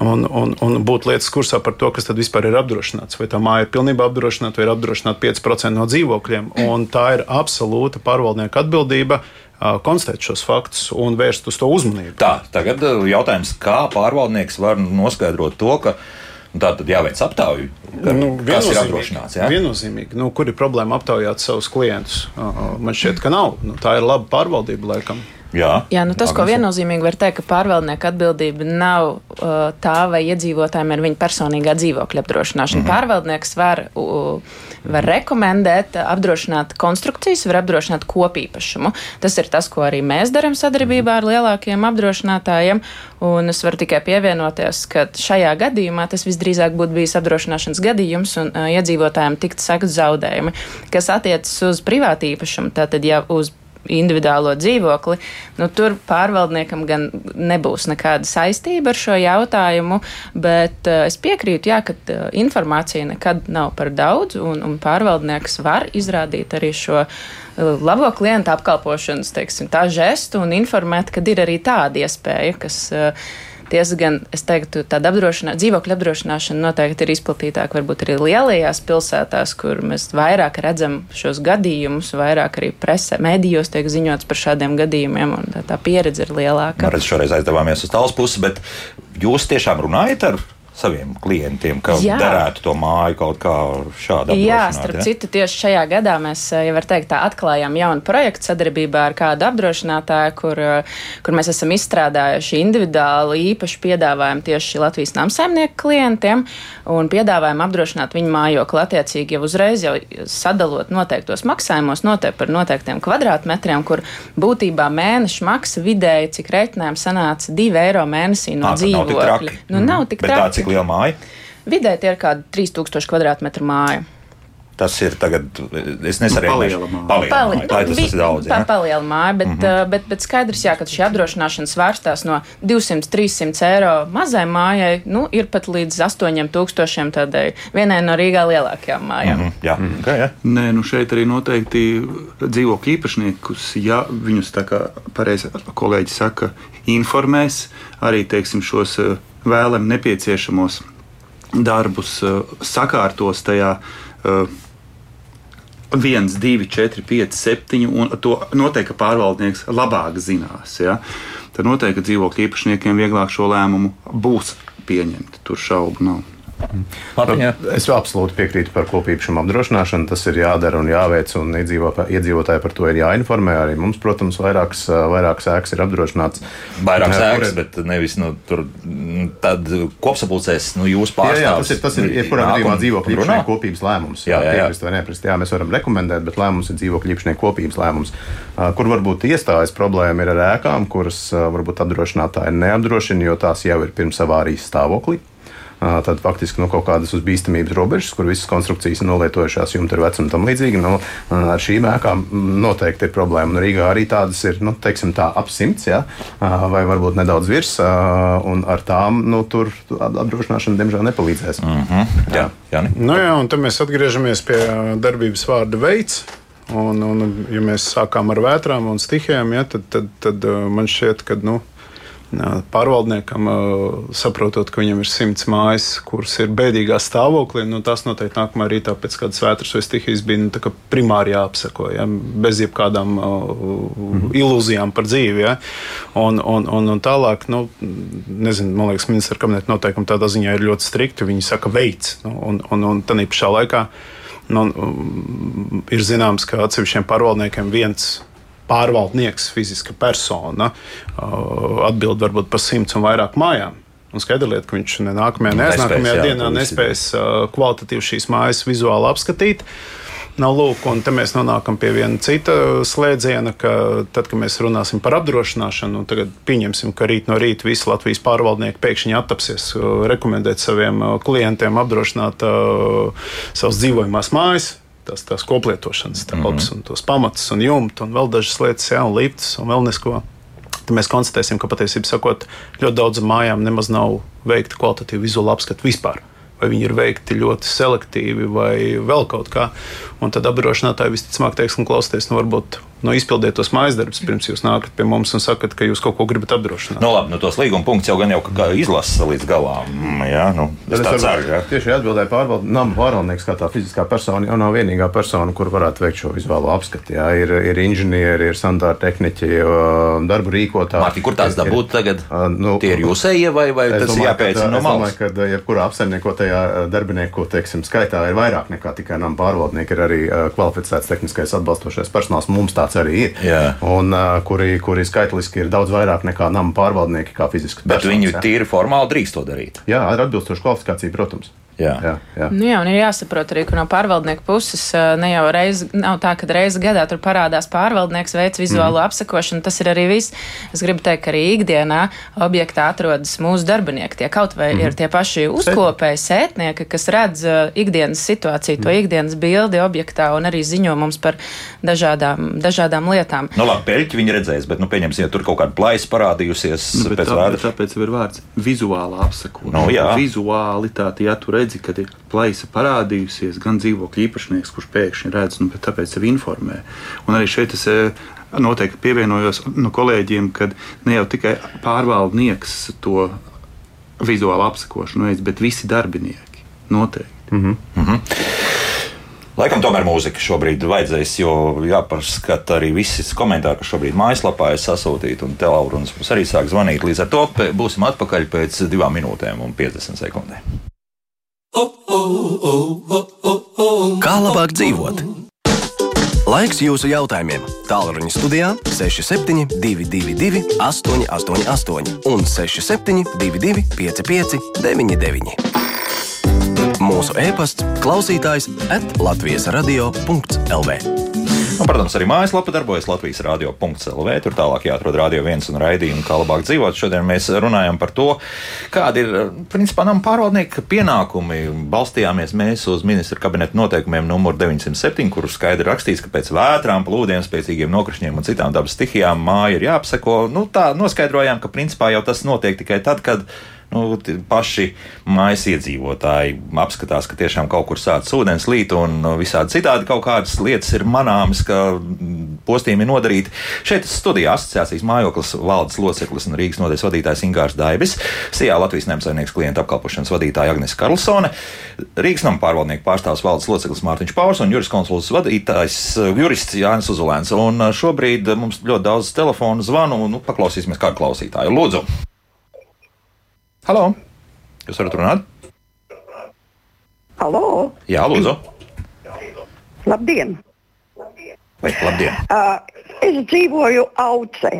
un, un, un būt lietas kursā par to, kas tad vispār ir apdrošināts. Vai tā māja ir pilnībā apdrošināta, vai ir apdrošināta 5% no dzīvokļiem. Un tā ir absolūta pārvaldnieka atbildība konstatēt šos faktus un vērst uz to uzmanību. Tā, tagad jautājums, kā pārvaldnieks var noskaidrot to, ka nu, tā tad jāveic aptauja. Nu, kas ir apdrošināts? Jā? Viennozīmīgi. Nu, kur ir problēma aptaujāt savus klientus? Man šķiet, ka nav. Nu, tā ir laba pārvaldība laikam. Jā, Jā, nu tas, ko viennozīmīgi var teikt, ka pārvaldnieka atbildība nav uh, tā, vai iedzīvotājiem ir viņa personīgā dzīvokļa apdrošināšana. Mm -hmm. Pārvaldnieks var, uh, var rekomendēt, apdrošināt konstrukcijas, var apdrošināt kopīpašumu. Tas ir tas, ko arī mēs darām sadarbībā ar lielākiem apdrošinātājiem. Un es varu tikai pievienoties, ka šajā gadījumā tas visdrīzāk būtu bijis apdrošināšanas gadījums un uh, iedzīvotājiem tikt sekt zaudējumi, kas attiecas uz privātu īpašumu. Tātad, ja uz individuālo dzīvokli, nu, tur pārvaldniekam gan nebūs nekāda saistība ar šo jautājumu, bet uh, es piekrītu, jā, ka uh, informācija nekad nav par daudz, un, un pārvaldnieks var izrādīt arī šo uh, labo klientu apkalpošanas, teiksim, tā žestu un informēt, kad ir arī tāda iespēja, kas uh, Tiesa gan, es teiktu, tāda apdrošinā, dzīvokļa apdrošināšana noteikti ir izplatītāka varbūt arī lielajās pilsētās, kur mēs vairāk redzam šos gadījumus, vairāk arī presē, mēdījos tiek ziņots par šādiem gadījumiem, un tā, tā pieredze ir lielāka. Nu, redz, šoreiz aizdevāmies uz tālas puses, bet jūs tiešām runājat ar saviem klientiem, ka Jā. derētu to māju kaut kā šādi Jā, apdrošināt, starp ja? citu, tieši šajā gadā mēs, eh, ja var teikt, tā atklājām jaunu projektu sadarbībā ar kādu apdrošinātāju, kur, eh, kur mēs esam izstrādājuši individuāli īpašu piedāvājumu tieši Latvijas namsaimnieku klientiem un piedāvājumu apdrošināt viņu mājokli attiecīgi jau uzreiz, jau sadalot noteiktos maksājumos, noteikti par noteiktiem kvadrātmetriem, kur būtībā mēneša maksa vidēji, cik reiķinājumi sanāca 2 eiro mēnesī no Ā, tad nav tik dzīvokļa. traki. Nu, nav tik traki. Cik liela māja? Vidēji tie ir kādi 3000 kvadrātmetru māja. Tas ir tagad, es nesarēju. Paliela māja. Paliela Pali, māja. Tā ir tas, tas ir daudz. Tā māja, bet, mm -hmm. bet, bet skaidrs, jā, ka šī apdrošināšana svārstās no 200-300 eiro mazai mājai, nu, ir pat līdz 8000 tādai vienai no Rīgā lielākajām mājām. Mm -hmm. Jā, mm. okay, ja. Nē, nu šeit arī noteikti dzīvokļu īpašniekus, ja viņus tā kā pareizi kolēģi saka, informēs arī teiksim, šos eh, vēlam nepieciešamos darbus, eh, sakārtos tajā. Eh, 1, 2, 4, 5, 7, un to noteikti pārvaldnieks labāk zinās. Ja? Tad noteikti dzīvokļu īpašniekiem vieglāk šo lēmumu būs pieņemt. Tur šaubu nav. Mārtiņ, jā. Es absolūti piekrītu par kopīpašumu apdrošināšanu. Tas ir jādara un jāveic, un iedzīvotā- iedzīvotāji par to ir jāinformē. Arī mums, protams, vairākas, vairākas ēkas ir apdrošināts. Vairāk Jā, sēklas, kur- bet nevis nu, tur. mm, Tad kopsapulcēs, nu, jūs Jā, jā, pārstāvjat. tas ir, tas ir jebkurā gadījumā dzīvokļu īpašnieku kopības lēmums. Jā, jā, jā. Piekrist vai nepiekrist. Jā, mēs varam rekomendēt, bet lēmums ir dzīvokļu īpašnieku kopības lēmums. Kur varbūt iestājas problēma ir ar ēkām, kuras varbūt apdrošinātāji neapdrošina, jo tās jau ir pirms avārijas stāvoklī. Tad faktiski nu, kaut kādas uz bīstamības robežas, kur visas konstrukcijas ir nolietojušās, jumta ir vecuma un tam līdzīgi. Nu, ar šīm ēkām noteikti ir problēma. Un Rīgā arī tādas ir, nu, teiksim, tā ap simts, ja? Vai varbūt nedaudz virs, un ar tām nu, tur apdrošināšana diemžēl nepalīdzēs. Mm -hmm. Jā, Jāni. Nu jā, un tad mēs atgriežamies pie darbības vārda veids. Un, un, ja mēs sākām ar vētrām un stihijām, ja, tad, tad, tad man šķiet, ka nu, pārvaldniekam, saprotot, ka viņam ir simts mājas, kuras ir bēdīgā stāvoklī, nu, tas noteikti nākamā rītā pēc kādas vētras vai stihijas bija nu, primāri jāapseko, ja, bez jebkādām uh, ilūzijām par dzīvi. Ja. Un, un, un, un tālāk, nu, nezinu, man liekas, ministra kabineta noteikumi tādā ziņā ir ļoti strikti. Viņi saka, veids, nu, un, un, un tā pašā laikā. Nu, um, ir zināms, ka atsevišķiem pārvaldniekiem viens pārvaldnieks, fiziska persona, uh, atbild varbūt par simts un vairāk mājām. Un skaidra lieta, ka viņš ne nākamajā, ne Nespēs, aiznākamajā jā, dienā nespēs uh, kvalitatīvi šīs mājas vizuāli apskatīt. Nav lūk, un te mēs nonākam pie viena cita slēdziena, ka tad, kad mēs runāsim par apdrošināšanu, tagad pieņemsim, ka rīt no rīta visi Latvijas pārvaldnieki pēkšņi attapsies uh, rekomendēt saviem klientiem apdrošināt uh, savas dzīvojamās mājas. Tas tās koplietošanas telpas, mm -hmm. un tos pamatus, un jumtu, un vēl dažas lietas, jā, un lifts, un vēl nesko. Tad mēs konstatēsim, ka patiesībā sakot, ļoti daudzām mājām nemaz nav veikta kvalitatīva vizuāla apskata vispār. Vai viņi ir veikti ļoti selektīvi, vai vēl kaut kā. Un tad apdrošinātāji visticamāk teiks, ka klausieties, nu, varbūt nu, izpildiet tos mājas darbus, pirms jūs nākat pie mums un sakat, ka jūs kaut ko gribat apdrošināt. Nu, labi, nu, tos līguma punktus jau gan jau kā izlasa līdz galam. Mm, Jā, nu, es tā ceru. Jā. Tieši atbildēju, pārvald, nama pārvaldnieks kā tā fiziskā persona jau nav vienīgā persona, kur varētu veikt šo vizuālo apskatu. Jā. Ir, ir inženieri, ir sanitāri tehniķi, darba rīkotāji. Mārtiņ, kur tās dabūt tagad? Nu, Tie ir jūsējie vai, vai Es tas ir domāju, jāpēc ka- no es malas? domāju, ka jebkurā apsaimniekotajā darbinieku teiksim, skaitā ir vairāk nekā tikai nama pārvaldnieki. Ir arī kvalificēts tehniskais atbalstošais personāls. Mums tāds tāds arī ir. Jā. Un, uh, kuri, kuri skaitliski ir daudz vairāk nekā nama pārvaldnieki, kā fiziski. Bet viņi tīri formāli drīkst to darīt. Jā, ar atbilstošu kvalifikāciju, protams. Jā. Jā, jā. Nu jā, un ir jāsaprot arī, ka no pārvaldnieka puses ne jau reizi, nav tā, ka reizi gadā tur parādās pārvaldnieks, veids vizuālo mm. apsakošanu. Tas ir arī viss. Es gribu teikt, ka arī ikdienā objektā atrodas mūsu darbinieki. Tie kaut vai mm. ir tie paši uzkopēji, sētnieki, kas redz ikdienas situāciju, to mm. ikdienas bildi objektā un arī ziņo mums par dažādām, dažādām lietām. Nu, labi, peļķi viņi redzēs, bet, nu, pieņemsim, ja tur kaut kāda plaisa parādījusies nu, pēc tā, vārda. Tāpēc ir vārds vizuāla apsakošana. Nu, jā. Vizuālitāte, ja tu redzi, redzi, kad ir plaisa parādījusies, gan dzīvokļu īpašnieks, kurš pēkšņi redz, nu, tāpēc sev informē. Un arī šeit es eh, noteikti pievienojos no kolēģiem, ka ne jau tikai pārvaldnieks to vizuālu apsakošanu veids, bet visi darbinieki noteikti. Mm -hmm. Mm -hmm. Laikam tomēr mūzika šobrīd vajadzēs, jo jāpaskata arī visi komentāri, kas šobrīd mājaslapā ir sasūtīti, un telaurunas mums arī sāk zvanīt. Līdz ar to būsim atpakaļ pēc divām minūtēm un 50 sekundēm. Kā labāk dzīvot? Laiks jūsu jautājumiem. Tālruņa studijā 6722, 888, un 6722, 559, mūsu e-pasts, klausītājs atlatvijas radio.lv. Un, protams, arī mājaslapa darbojas Latvijas radio.CLV. Tur tālāk jāatrod radio viens un raidījumi, kā labāk dzīvot. Šodien mēs runājam par to, kādi ir principā nama pārvaldnieka pienākumi. Balstījāmies mēs uz ministra kabineta noteikumiem numur 907, kur skaidri rakstīts, ka pēc vētrām, plūdiem, spēcīgiem nokrišņiem un citām dabas stihijām māja ir jāapseko. Nu, tā noskaidrojām, ka principā jau tas notiek tikai tad, kad nu, paši mājas iedzīvotāji apskatās, ka tiešām kaut kur sācis ūdens līt un nu, visādi citādi kaut kādas lietas ir manāmas, ka postījumi ir nodarīti. Šeit studijā asociācijas mājoklis valdes loceklis un Rīgas nodeļas vadītājs Ingārs Daibis, Sijā Latvijas nemsaimnieks klienta apkalpošanas vadītāja Agnes Karlsone, Rīgas nama pārvaldnieku pārstāvs valdes loceklis Mārtiņš Pauls un juris konsuls vadītājs jurists Jānis Uzulēns. Un šobrīd mums ļoti daudz telefonu zvanu, un nu, paklausīsimies kādu klausītāju. Lūdzu! Halo! Jūs varat runāt? Halo! Jā, lūdzu! Labdien! Vai, labdien! Uh, es dzīvoju Aucē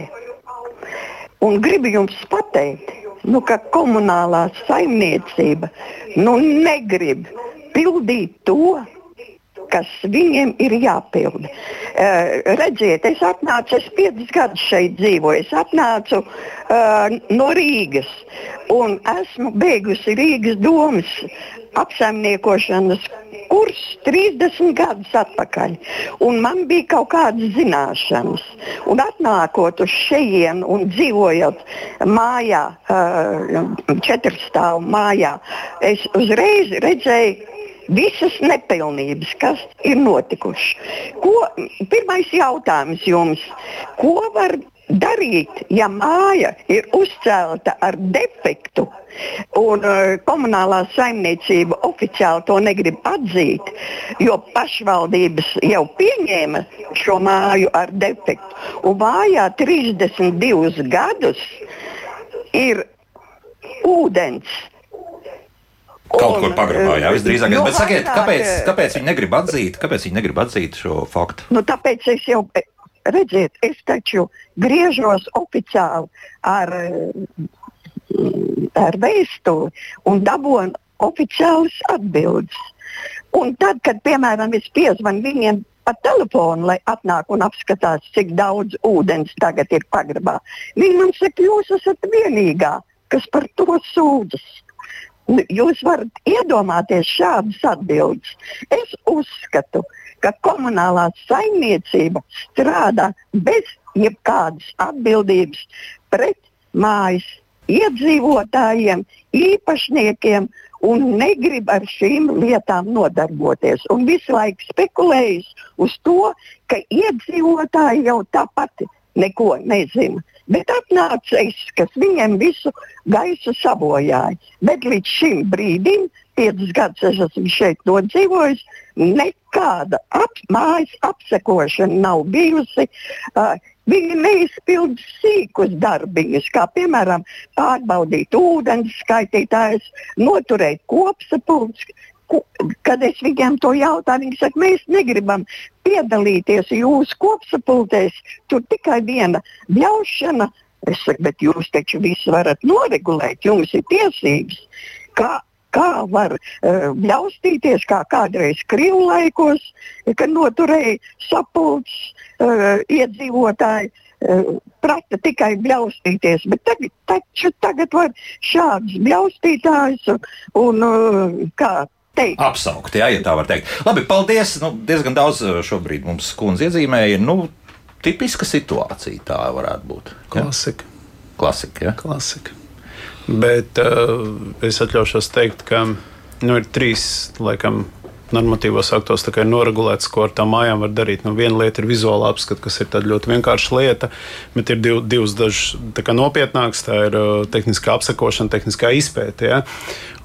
un gribu jums pateikt, nu, ka komunālā saimniecība nu, negrib pildīt to, kas viņiem ir jāpilda. Uh, redziet, es atnācu, es piecus gadus šeit dzīvoju, es atnācu uh, no Rīgas un esmu beigusi Rīgas domas apsaimniekošanas kursu 30 gadus atpakaļ. Un man bija kaut kādas zināšanas. Un atnākot uz šejienes un dzīvojot mājā, uh, četrstāvu mājā, es uzreiz redzēju, visas nepilnības, kas ir notikušas. Pirmais jautājums jums, ko var darīt, ja māja ir uzcelta ar defektu un uh, komunālā saimniecība oficiāli to negrib atzīt, jo pašvaldības jau pieņēma šo māju ar defektu. Un mājā 32 gadus ir ūdens Kaut kur pagrabā, jā, visdrīzāk. Bet sakiet, kāpēc, kāpēc viņi negrib atzīt, kāpēc viņi negrib atzīt šo faktu? Nu, tāpēc es jau, redziet, es taču griežos oficiāli ar, ar vēstuli un dabūju oficiālas atbildes. Un tad, kad, piemēram, es piezvanu viņiem pa telefonu, lai atnāk un apskatās, cik daudz ūdens tagad ir pagrabā, viņi man saka, jūs esat vienīgā, kas par to sūdzas. Nu, jūs varat iedomāties šādas atbildes. Es uzskatu, ka komunālā saimniecība strādā bez jebkādas atbildības pret mājas iedzīvotājiem, īpašniekiem un negrib ar šīm lietām nodarboties. Un visu laiku spekulējas uz to, ka iedzīvotāji jau tāpat neko nezina. Bet atnāca es, kas viņiem visu gaisu sabojāja. Bet līdz šim brīdim, piecus gadus es esmu šeit nodzīvojis, nekāda ap, mājas apsekošana nav bijusi. Uh, Viņi neizpilda sīkus darbiņus, kā piemēram pārbaudīt ūdens skaitītājus, noturēt kopsapulci. Kad es viņiem to jautāju, viņi saka, mēs negribam piedalīties jūsu kopsapulcēs. Tur tikai viena bļaušana. Es saku, bet jūs taču visu varat noregulēt, jums ir tiesības. Kā, kā var uh, bļaustīties, kā kādreiz Krievijas laikos, kad noturēja sapulces uh, iedzīvotāji. Uh, prata tikai bļaustīties, bet tagad, taču tagad var šādus bļaustītājus un, un uh, kā teikt. Apsaukt, jā, ja tā var teikt. Labi, paldies. Nu, diezgan daudz uh, šobrīd mums kundze iezīmēja. Nu, tipiska situācija tā varētu būt. Ja? Klasika. Klasika, ja? Klasika. Bet uh, es atļaušos teikt, ka nu, ir trīs laikam, normatīvos aktos ir noregulēts, ko ar tām mājām var darīt. Nu, viena lieta ir vizuāla apskats, kas ir ļoti vienkārša lieta, bet ir div, divas dažas nopietnākas. Tā ir uh, tehniskā apsakošana, tehniskā izpēte. Ja?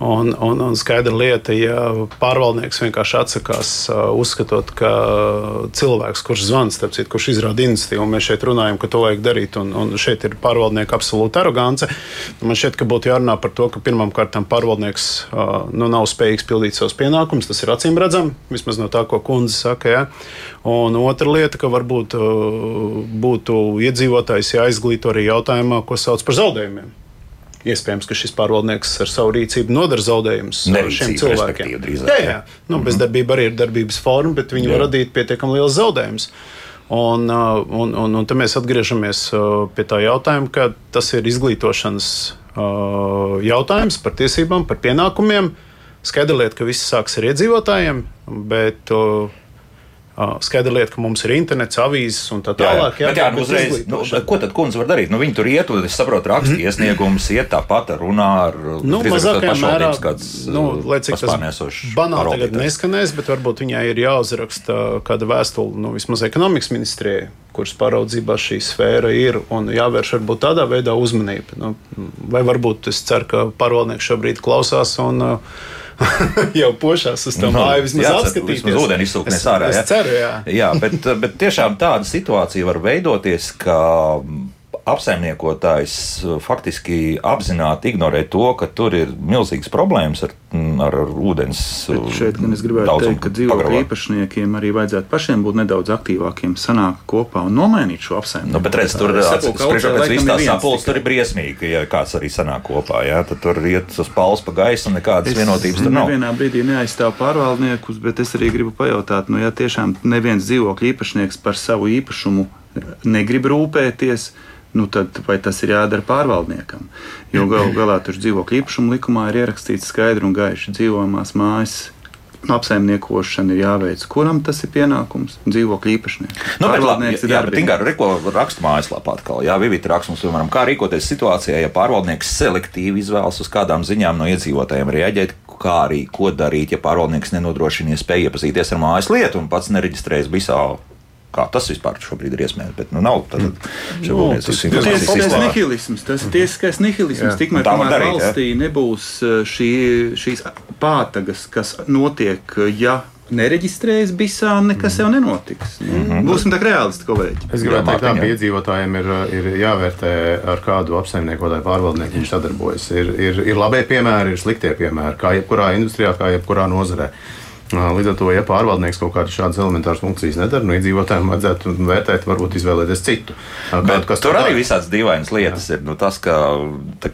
Un, un, un skaidra lieta, ja pārvaldnieks vienkārši atsakās, uh, uzskatot, ka cilvēks, kurš zvans, citu, kurš izrāda iniciatīvu, un mēs šeit runājam, ka to vajag darīt, un, un šeit ir pārvaldnieka absolūta arogance, man šķiet, ka būtu jārunā par to, ka pirmām kārtām pārvaldnieks uh, nu, nav spējīgs pildīt savus pienākumus. Tas ir acīm redzami, vismaz no tā, ko kundze saka. Ja? Un otra lieta, ka varbūt uh, būtu iedzīvotājs jāizglīto arī jautājumā, ko sauc par zaudējumiem. Iespējams, ka šis pārvaldnieks ar savu rīcību nodara zaudējumus šiem cilvēkiem. Drīzāk, jā, jā. Nu, bezdarbība arī ir darbības forma, bet viņi jā. var radīt pietiekami liels zaudējumus. Un, uh, un, un, un tad mēs atgriežamies uh, pie tā jautājuma, ka tas ir izglītošanas uh, jautājums par tiesībām, par pienākumiem. Skaidra lieta, ka viss sāks ar iedzīvotājiem, bet Skaidra lieta, ka mums ir internets, avīzes un tā tālāk. Jā, jā. jā nu, uzreiz, nu, ko tad kundze var darīt? Nu, viņi tur iet, es saprotu, raksta mm. iesniegumus, iet tāpat runā ar nu, mazākajā mērā. Kāds, nu, lai cik tas banāli tagad neskanēs, bet varbūt viņai ir jāuzraksta kāda vēstule, nu, vismaz ekonomikas ministrijai, kuras pāraudzībā šī sfēra ir, un jāvērš varbūt tādā veidā uzmanība. Nu, vai varbūt es ceru, ka pārvaldnieks šobrīd klausās un uh, [LAUGHS] jau pošās uz tā māju vismaz jā, apskatīties. Vismaz ūdeni izsūknēs ārā. Es, es ceru, jā. jā bet, bet tiešām tāda situācija var veidoties, ka apsaimniekotājs uh, faktiski apzināti ignorē to, ka tur ir milzīgas problēmas ar, mm, ar, ūdens Bet uh, šeit gan es gribētu teikt, ka dzīvokļu īpašniekiem arī vajadzētu pašiem būt nedaudz aktīvākiem, sanākt kopā un nomainīt šo apsaimnieku. Nu, bet redz, tur spriežot pēc visas tās sapulces, tur ir briesmīgi, ja kāds arī sanāk kopā, jā, tad tur iet uz paules pa gaisu un nekādas es vienotības tur nav. Nevienā brīdī neaizstāv pārvaldniekus, bet es arī gribu pajautāt, nu, ja tiešām neviens dzīvokļu īpašnieks par savu īpašumu negrib rūpēties, nu tad vai tas ir jādara pārvaldniekam? Jo galu [CLEARS THROAT] galā tur dzīvokļu īpašuma likumā ir ierakstīts skaidri un gaiši dzīvojamās mājas. Apsaimniekošana ir jāveic. Kuram tas ir pienākums? Dzīvokļu īpašniekam. Nu, bet, labi, jā, bet Ingūna Reko raksta mājaslapā atkal. Jā, Vivita raksta mums, piemēram, kā rīkoties situācijā, ja pārvaldnieks selektīvi izvēlas uz kādām ziņām no iedzīvotājiem reaģēt, kā arī ko darīt, ja pārvaldnieks nenodrošina iespēju iepazīties ar mājas lietu un pats nereģistrējas visā Kā tas vispār šobrīd ir iespējams? Bet, nu, nav tāda no, tas, tas, tas nihilisms, tas ir tiesiskais nihilisms. Tikmēr kamēr valstī jā. nebūs eh, šī, šīs pātagas, kas notiek, ja nereģistrējas bisā, nekas jau nenotiks. Mm -hmm. Būsim tā reālisti, kolēģi. Es gribētu teikt, ka iedzīvotājiem ir, ir jāvērtē, ar kādu apsaimniekotāju pārvaldnieku viņš sadarbojas. Ir, ir, ir labie piemēri, ir sliktie piemēri, kā jebkurā industrijā, kā jebkurā nozarē. Līdz ar to, ja pārvaldnieks kaut kādas šādas elementāras funkcijas nedara, nu, iedzīvotājiem vajadzētu vērtēt, varbūt izvēlēties citu. Bet, kas tur arī visādas dīvainas lietas Jā. ir. Nu, tas, ka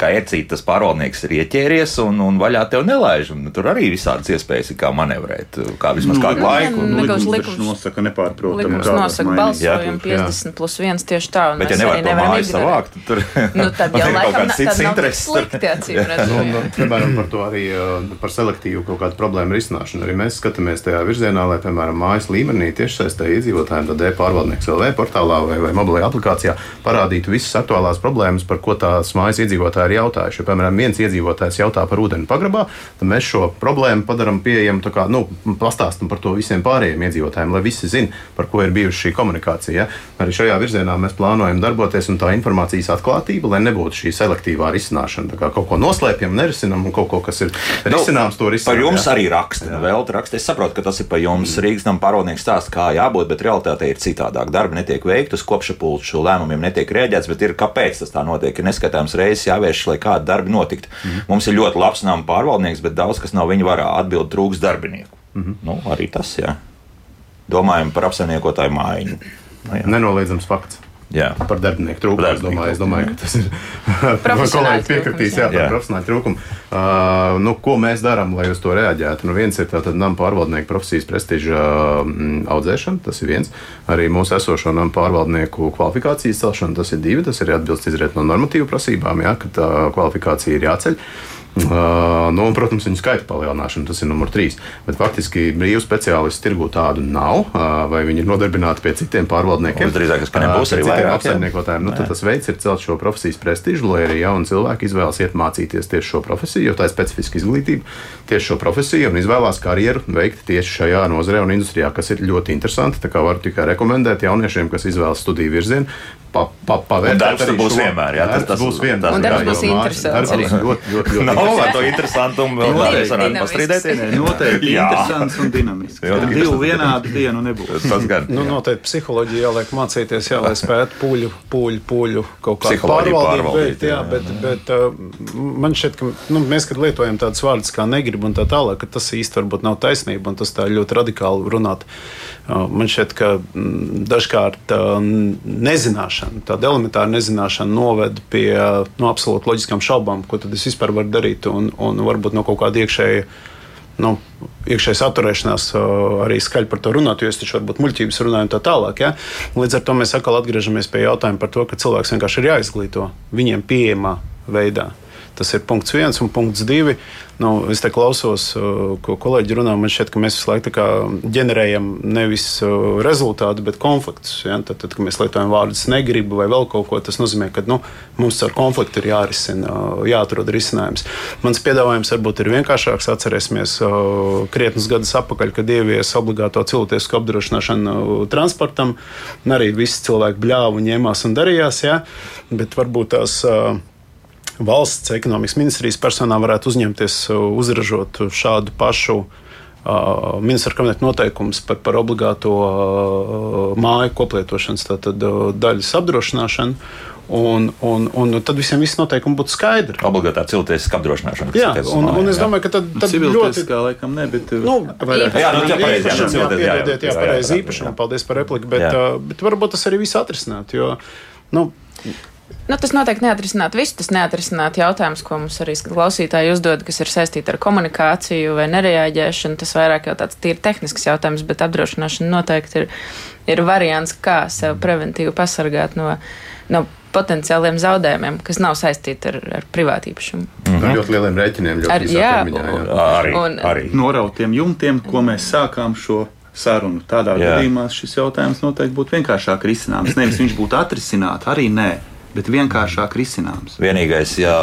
ērcīt tas pārvaldnieks ir ieķēries un, un vaļā tev nelaiž. Un, tur arī visādas iespējas, kā manevrēt, kā vismaz nu, kādu laiku. Likums, likums nosaka nepārprotami. Likums nosaka balsojumu 50 plus 1 tieši tā. Bet, ja nevar to māju savākt, tur [LAUGHS] nu, tad [LAUGHS] jau laikam kāds cits intereses. Slikti, acīm [LAUGHS] redzot. Nu, nu, piemēram, par to arī par selektīvu kaut kādu problēmu risināšanu. Arī mēs skatāmies tajā virzienā, lai, piemēram, mājas līmenī tiešsaistē iedzīvotājiem, tad e-pārvaldnieks LV portālā vai, vai mobilajā aplikācijā parādītu visas aktuālās problēmas, par ko tās mājas iedzīvotāji ir jautājuši. Ja, piemēram, viens iedzīvotājs jautā par ūdeni pagrabā, tad mēs šo problēmu padarām pieejamu, kā, nu, pastāstam par to visiem pārējiem iedzīvotājiem, lai visi zinātu, par ko ir bijusi šī komunikācija. Ja. Arī šajā virzienā mēs plānojam darboties, un tā informācijas atklātība, lai nebūtu šī selektīvā risināšana. Kā kaut ko noslēpjam, nerisinām, un kaut ko, kas ir nu, risināms, to risinām. Par jums ja. arī raksta. Vēl raksta Es saprotu, ka tas ir par jums Rīgas nama pārvaldnieks stāsts, kā jābūt, bet realitāte ir citādāk. Darbi netiek veikti, uz kopšapulču lēmumiem netiek rēģēts, bet ir kāpēc tas tā notiek. Ir neskatāms reizes jāvērš, lai kādi darbi notiktu. Mm. Mums ir ļoti labs nama pārvaldnieks, bet daudz kas nav viņa varā. Atbild trūks darbinieku. Mm nu, arī tas, jā. Domājam par apsaimniekotāju mājiņu. Nu, jā. Nenoliedzams fakts. Jā. Par darbinieku trūkumu. Es domāju, es domāju, ka tas ir. [LAUGHS] Kolēģis piekritīs, jā. par Jā. profesionāļu trūkumu. Uh, nu, ko mēs darām, lai uz to reaģētu? Nu, viens ir tātad nama pārvaldnieku profesijas prestiža mm, audzēšana, tas ir viens. Arī mūsu esošo nama pārvaldnieku kvalifikācijas celšana, tas ir divi. Tas ir atbilst izriet no normatīvu prasībām, jā, ka tā kvalifikācija ir jāceļ. Uh, nu, un, protams, viņu skaita palielināšana, tas ir numurs trīs. Bet faktiski brīvu speciālistu tirgu tādu nav, uh, vai viņi ir nodarbināti pie citiem pārvaldniekiem. Visdrīzāk, ka nebūs Uh, arī vairāk, apsaimniekotājiem. Nu, tas veids ir celt šo profesijas prestižu, lai arī jauni cilvēki izvēlas iet mācīties tieši šo profesiju, jo tā ir specifiska izglītība, tieši šo profesiju un izvēlās karjeru veikt tieši šajā nozarē un industrijā, kas ir ļoti interesanti. Tā kā varu tikai rekomendēt jauniešiem, kas izvēlas studiju virzienu. Pa, pa, pavērtēt Un darbs tur būs šo- vienmēr, jā, tas- tas- būs vienmēr. Un darbs jā, būs interesants darbs būs Ļoti, ļoti, ļoti Nav interesants. ar to interesantumu vēl kādreiz dinamisks. pastrīdēties. Noteikti interesants un dinamisks. Divu vienādu dienu nebūs. Tas gan. Nu, noteikti psiholoģija jāliek mācīties, jā, lai spētu pūļu, pūļu, pūļu kaut pārvaldību pārvaldīt, veikt. Jā, bet, bet man šķiet, ka nu, mēs, kad lietojam tādus vārdus kā negrib un tā tālāk, ka tas īsti varbūt nav taisnība un tas tā ļoti radikāli runāt. Man šķiet, ka dažkārt uh, nezināšana, tāda elementāra nezināšana noved pie nu, absolūti loģiskām šaubām, ko tad es vispār varu darīt un, un varbūt no kaut kāda iekšēja nu, iekšējais atturēšanās uh, arī skaļi par to runāt, jo es taču varbūt muļķības runāju un tā tālāk. Ja? Līdz ar to mēs atkal atgriežamies pie jautājuma par to, ka cilvēks vienkārši ir jāizglīto viņiem pieejamā veidā. Tas ir punkts viens un punkts divi. Nu, es te klausos, ko kolēģi runā. Man šķiet, ka mēs visu laiku ģenerējam nevis rezultātu, bet konfliktus. Ja? Tad, tad, kad mēs lietojam vārdus negribu vai vēl kaut ko, tas nozīmē, ka nu, mums ar konfliktu ir jārisina, jāatrod risinājums. Mans piedāvājums varbūt ir vienkāršāks. Atcerēsimies krietnus gadus atpakaļ, kad ievies obligāto cilvēku apdrošināšanu transportam. Arī visi cilvēki bļāva un ņēmās un darījās. Ja? Bet varbūt tās. Uh, valsts ekonomikas ministrijas personā varētu uzņemties uh, uzražot šādu pašu uh, ministra kabineta noteikumus par, par obligāto uh, māju koplietošanas tātad, uh, daļas apdrošināšanu. Un, un, un tad visiem viss noteikumi būtu skaidri. Obligātā cilvēciska apdrošināšana. Jā, un, mājām, un es domāju, ka tad, tad ļoti. Civiltieskā laikam ne, bet uh, Nu, vairāk- Jā, nu, tā pareizi, jā, nu, jā, cilvēki, jā, jā, jā, jā, jā, pareizi īpašam, paldies par repliku, bet, uh, bet varbūt tas arī viss atrisināt, jo, nu, Nu, tas noteikti neatrisināt visu. Tas neatrisināt jautājums, ko mums arī klausītāji uzdod, kas ir saistīti ar komunikāciju vai nereaģēšanu. Tas vairāk jau tāds tīri tehnisks jautājums, bet apdrošināšana noteikti ir, ir variants, kā sev preventīvi pasargāt no, no potenciāliem zaudējumiem, kas nav saistīti ar, ar privātīpašumu. Ar ļoti lieliem rēķiniem, ļoti Ar- jā, termiņā. jā. Arī, Un- arī. norautiem jumtiem, ko mēs sākām šo sarunu. Tādā Jā. gadījumā šis jautājums noteikti būtu vienkāršāk risināms. Nevis viņš būtu atrisināts, arī nē, bet vienkāršāk risināms. Vienīgais, ja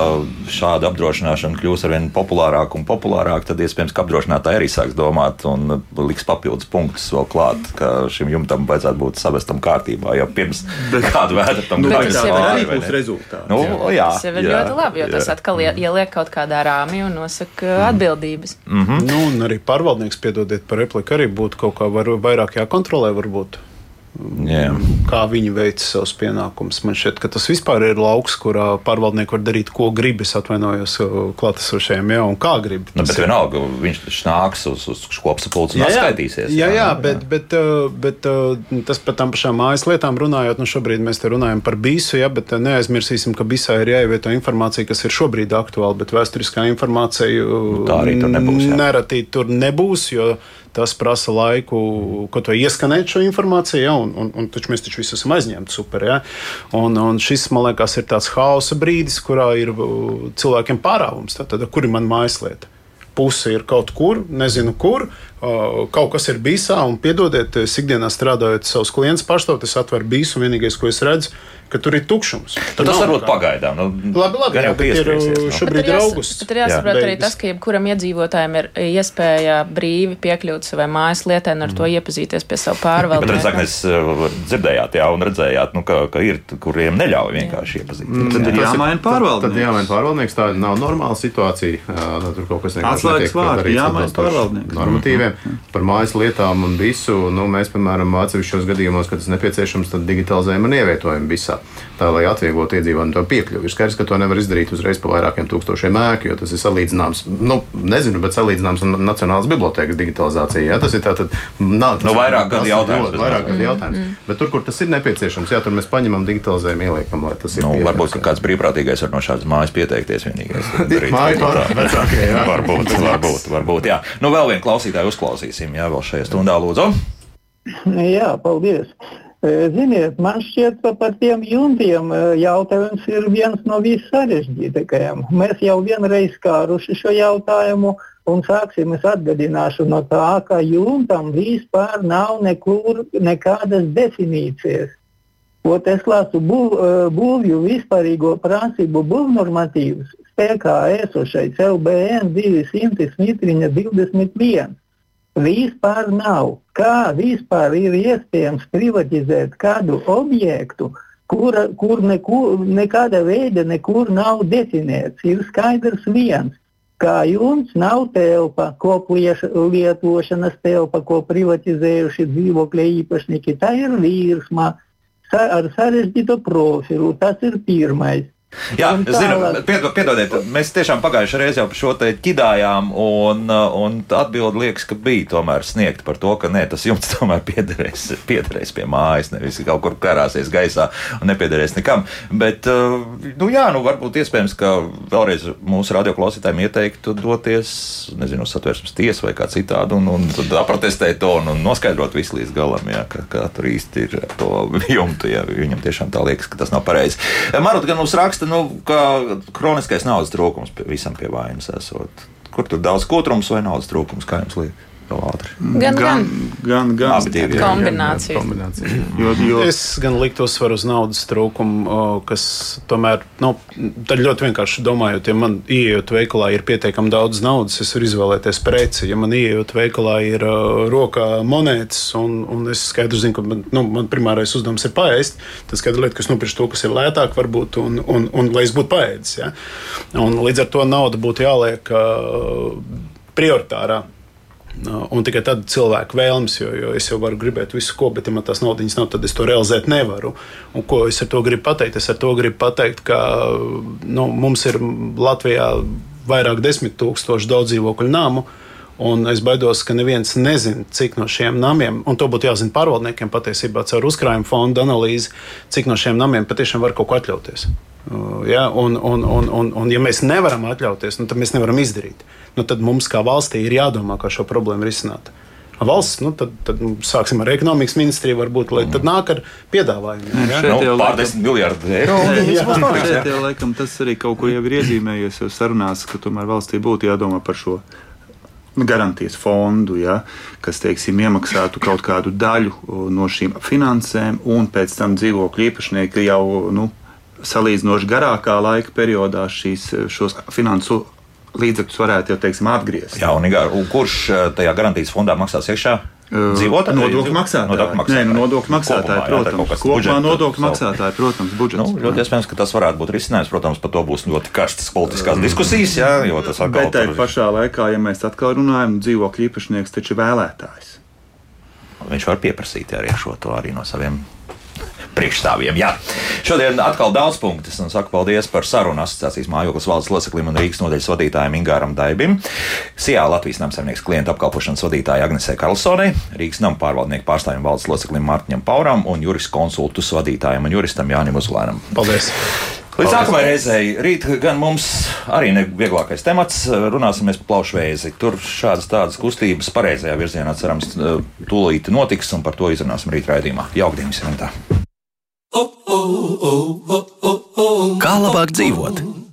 šāda apdrošināšana kļūs ar vien populārāku un populārāku, tad iespējams, ka apdrošinātāji arī sāks domāt un liks papildus punktus vēl klāt, ka šim jumtam vajadzētu būt savestam kārtībā jau pirms kāda vētra tam Nu, Bet vai tas tā jau ir arī būs rezultāts. Nu, jā, Tas jau ir jā, ļoti labi, jo tas jā. atkal ie- ieliek kaut kādā rāmī un nosaka atbildības. Mhm. Nu, un arī pārvaldnieks, piedodiet par repliku, arī būtu kaut kā var, vairāk jākontrolē. Varbūt. Jā. Kā viņi veic savus pienākumus. Man šķiet, ka tas vispār ir lauks, kurā pārvaldnieki var darīt, ko grib. Es atvainojos uh, klātesošajiem, jā, un kā grib. Nu, bet ir- vienalga, viņš nāks uz, uz kopsapulci un Jā, jā, atskaitīsies. jā, jā, bet, bet, uh, bet uh, tas par tām pašām mājas lietām runājot, nu šobrīd mēs te runājam par bīsu, jā, bet neaizmirsīsim, ka bisā ir jāievieto informācija, kas ir šobrīd aktuāla, bet vēsturiskā informācija uh, tā arī tur nebūs, jā. Nereti tur nebūs, jo tas prasa laiku, ko to ieskanēt šo informāciju, ja, un, un, un taču mēs taču visi esam aizņemti super. Ja. Un, un šis, man liekas, ir tāds hausa brīdis, kurā ir cilvēkiem pārāvums. Tad, tad kur ir mana mājaslieta? Puse ir kaut kur, nezinu, kur. Kaut kas ir bijis, un piedodiet, es ikdienā strādājot savus klientus paštot, es atveru bijis, un vienīgais, ko es redzu, ka tur ir tukšums. Tad tas nav varbūt nekā. pagaidām. Nu, Labi, labi, jā, bet ir, piesprieksies, nu. šobrīd Bet ir ir augusts. Bet ir jāsaprot arī Beigas. tas, ka jebkuram iedzīvotājam ir iespēja brīvi piekļūt savai mājas lietai un ar to iepazīties pie savu Bet redzēt, pārvaldnieku. mēs uh, dzirdējāt, jā, un redzējāt, nu, ka, ka ir, kuriem neļauj vienkārši iepazīties. Tad ir Tas jāmaina Tad pārvaldnieks. jāmaina pārvaldnieks. Tā nav normāla situācija. Tur kaut kas vienkārši Atslēgas vārdi, jāmaina pārvaldnieks. Normatīviem. Par mājas lietām un visu. Nu, mēs, piemēram, atsevišķos gadījumos, kad tas nepieciešams, tad digitalizējam un ievietojam visā. Tā, lai atvieglotu iedzīvotājiem to piekļuvi. Ir skaidrs, ka to nevar izdarīt uzreiz pa vairākiem tūkstošiem ēku, jo tas ir salīdzināms, nu, nezinu, bet salīdzināms ar Nacionālās bibliotekas digitalizāciju. Ja? Tas ir tātad, nā, tas Nu, vairāk gadu jautājums, Vairāk gadu Mm, jautājums. mm. Bet tur, kur tas ir nepieciešams, jā, tur mēs paņemam, digitalizējam, ieliekam, lai tas ir. Nu, varbūt kāds brīvprātīgais var no šādas mājas pieteikties. Vienīgais, [LAUGHS] darīt Māju kaut ko pār- tādu. vecākie, jā. varbūt, varbūt, varbūt. Jā. Nu, vēl vienu klausītāju uzklausīsim, jā, vēl šajā stundā lūdzu. Jā, paldies. E, Ziniet, man šķiet, ka par tiem jumtiem e, jautājums ir viens no vissarežģītākajiem. Mēs jau vienreiz skāruši šo jautājumu, un sāksim es atgādināšu no tā, ka jumtam vispār nav nekur nekādas definīcijas. Ot es lasu būv, e, būvju vispārīgo prasību būvnormatīvus, spēkā esošais LBN 200 mitriņa 21. Vispār nav. Kā vispār ir iespējams privatizēt kādu objektu, kura, kur neku, nekāda veida nekur nav definēts? Ir skaidrs viens. Kā jums nav telpa, ko lietošanas telpa, ko privatizējuši dzīvokļa īpašnieki, tā ir virsma ar sarežģītu profilu. Tas ir pirmais. Jā, es zinu, piedod, piedodiet, mēs tiešām pagājušajā reizē jau par šo te ķidājām, un, un atbildi liekas, ka bija tomēr sniegta par to, ka nē, tas jums [LAUGHS] tomēr piederēs, piederēs pie mājas, nevis kaut kur karāsies gaisā un nepiederēs nekam. Bet, uh, nu jā, nu varbūt iespējams, ka vēlreiz mūsu radioklausītājiem ieteiktu doties, nezinu, uz satversmes tiesu vai kā citādi, un, un tad aprotestēt to un, un noskaidrot visu līdz galam, jā, ka, kā tur īsti ir to jumtu, ja viņam tiešām tā liekas, ka tas nav pareizi. Marot gan mums raksta, nu, ka kroniskais naudas trūkums visam pie vainas esot. Kur tur daudz kūtrums vai naudas trūkums, kā jums liekas? Ātri. Gan, gan. gan, gan. Abi divi, jā. Kombinācija. Kombinācija. Jo, jo, Es gan liktu uzsvaru uz naudas trūkumu, kas tomēr, nu, tad ļoti vienkārši domājot, ja man ienākot veikalā ir pietiekami daudz naudas, es varu izvēlēties preci. Ja man ienākot veikalā ir uh, rokā monētas, un, un es skaidri zinu, ka man, nu, man primārais uzdevums ir paēst, tad skaidri lieta, ka es nopirkšu to, kas ir lētāk, varbūt, un, un, un lai es būtu paēdis. Ja? Un līdz ar to nauda būtu jāliek uh, prioritārā. Uh, Un tikai tad cilvēku vēlmes, jo, jo es jau varu gribēt visu, ko, bet, ja man tās naudas nav, tad es to realizēt nevaru. Un, ko es ar to gribu pateikt? Es ar to gribu pateikt, ka nu, mums ir Latvijā vairāk desmit tūkstoši daudz dzīvokļu namu. Un es baidos, ka neviens nezina, cik no šiem namiem, un to būtu jāzina pārvaldniekiem patiesībā caur uzkrājuma fonda analīzi, cik no šiem namiem patiešām var kaut ko atļauties. Uh, Ja, un, un, un, un, un, ja mēs nevaram atļauties, nu, tad mēs nevaram izdarīt. Nu, tad mums, kā valstī, ir jādomā, kā šo problēmu risināt. Valsts, nu, tad, tad sāksim ar ekonomikas ministriju, varbūt, lai tad nāk ar piedāvājumiem. Ja? Nu, pār laikam- 10 miljardu eiro. Jā, notiks, jā. šeit jau laikam tas arī kaut ko jau ir iezīmējies jau sarunās, ka tomēr valstī būtu jādomā par šo garantijas fondu, ja, kas teiksim, iemaksātu kaut kādu daļu o, no šīm finansēm, un pēc tam dzīvokļu īpašnieki jau nu, salīdzinoši garākā laika periodā šīs, šos finansu līdzekļus varētu jau teiksim, atgriezt. Jā, un, un kurš eh, tajā garantijas fondā maksās iekšā? Dzīvotāji? Nodokļu maksātāji. Nodokļu maksātāji. Nē, nu, nodokļu maksātāji, Kopumā, jā, protams. kas Kopumā nodokļu maksātāji, protams, budžets. Nu, ļoti iespējams, ka tas varētu būt risinājums. Protams, par to būs ļoti karstas politiskās diskusijas, jā, jo tas atkal Bet tajā tur- pašā laikā, ja mēs atkal runājam, dzīvokļu īpašnieks taču ir vēlētājs. viņš var pieprasīt arī šo to arī no saviem priekšstāvjiem. Jā. Šodien atkal daudz punktu. Un saku paldies par sarunu asociācijas mājoklis valdes loceklim un Rīgas nodaļas vadītājiem Ingāram Daibim, SIA Latvijas namsaimnieks klientu apkalpošanas vadītājai Agnesē Karlsonai, Rīgas nama pārvaldnieku pārstāvjiem valdes loceklim Mārtiņam Pauram un juris konsultus vadītājiem un juristam Jānim Uzlēnam. Paldies! Līdz nākamajai reizei rīt gan mums arī nevieglākais temats. Runāsim par plaušvēzi. Tur šādas tādas kustības pareizajā virzienā cerams tūlīt notiks, un par to izrunāsim rīt raidījumā. Jaukdien visiem! Tā. Kā labāk dzīvot?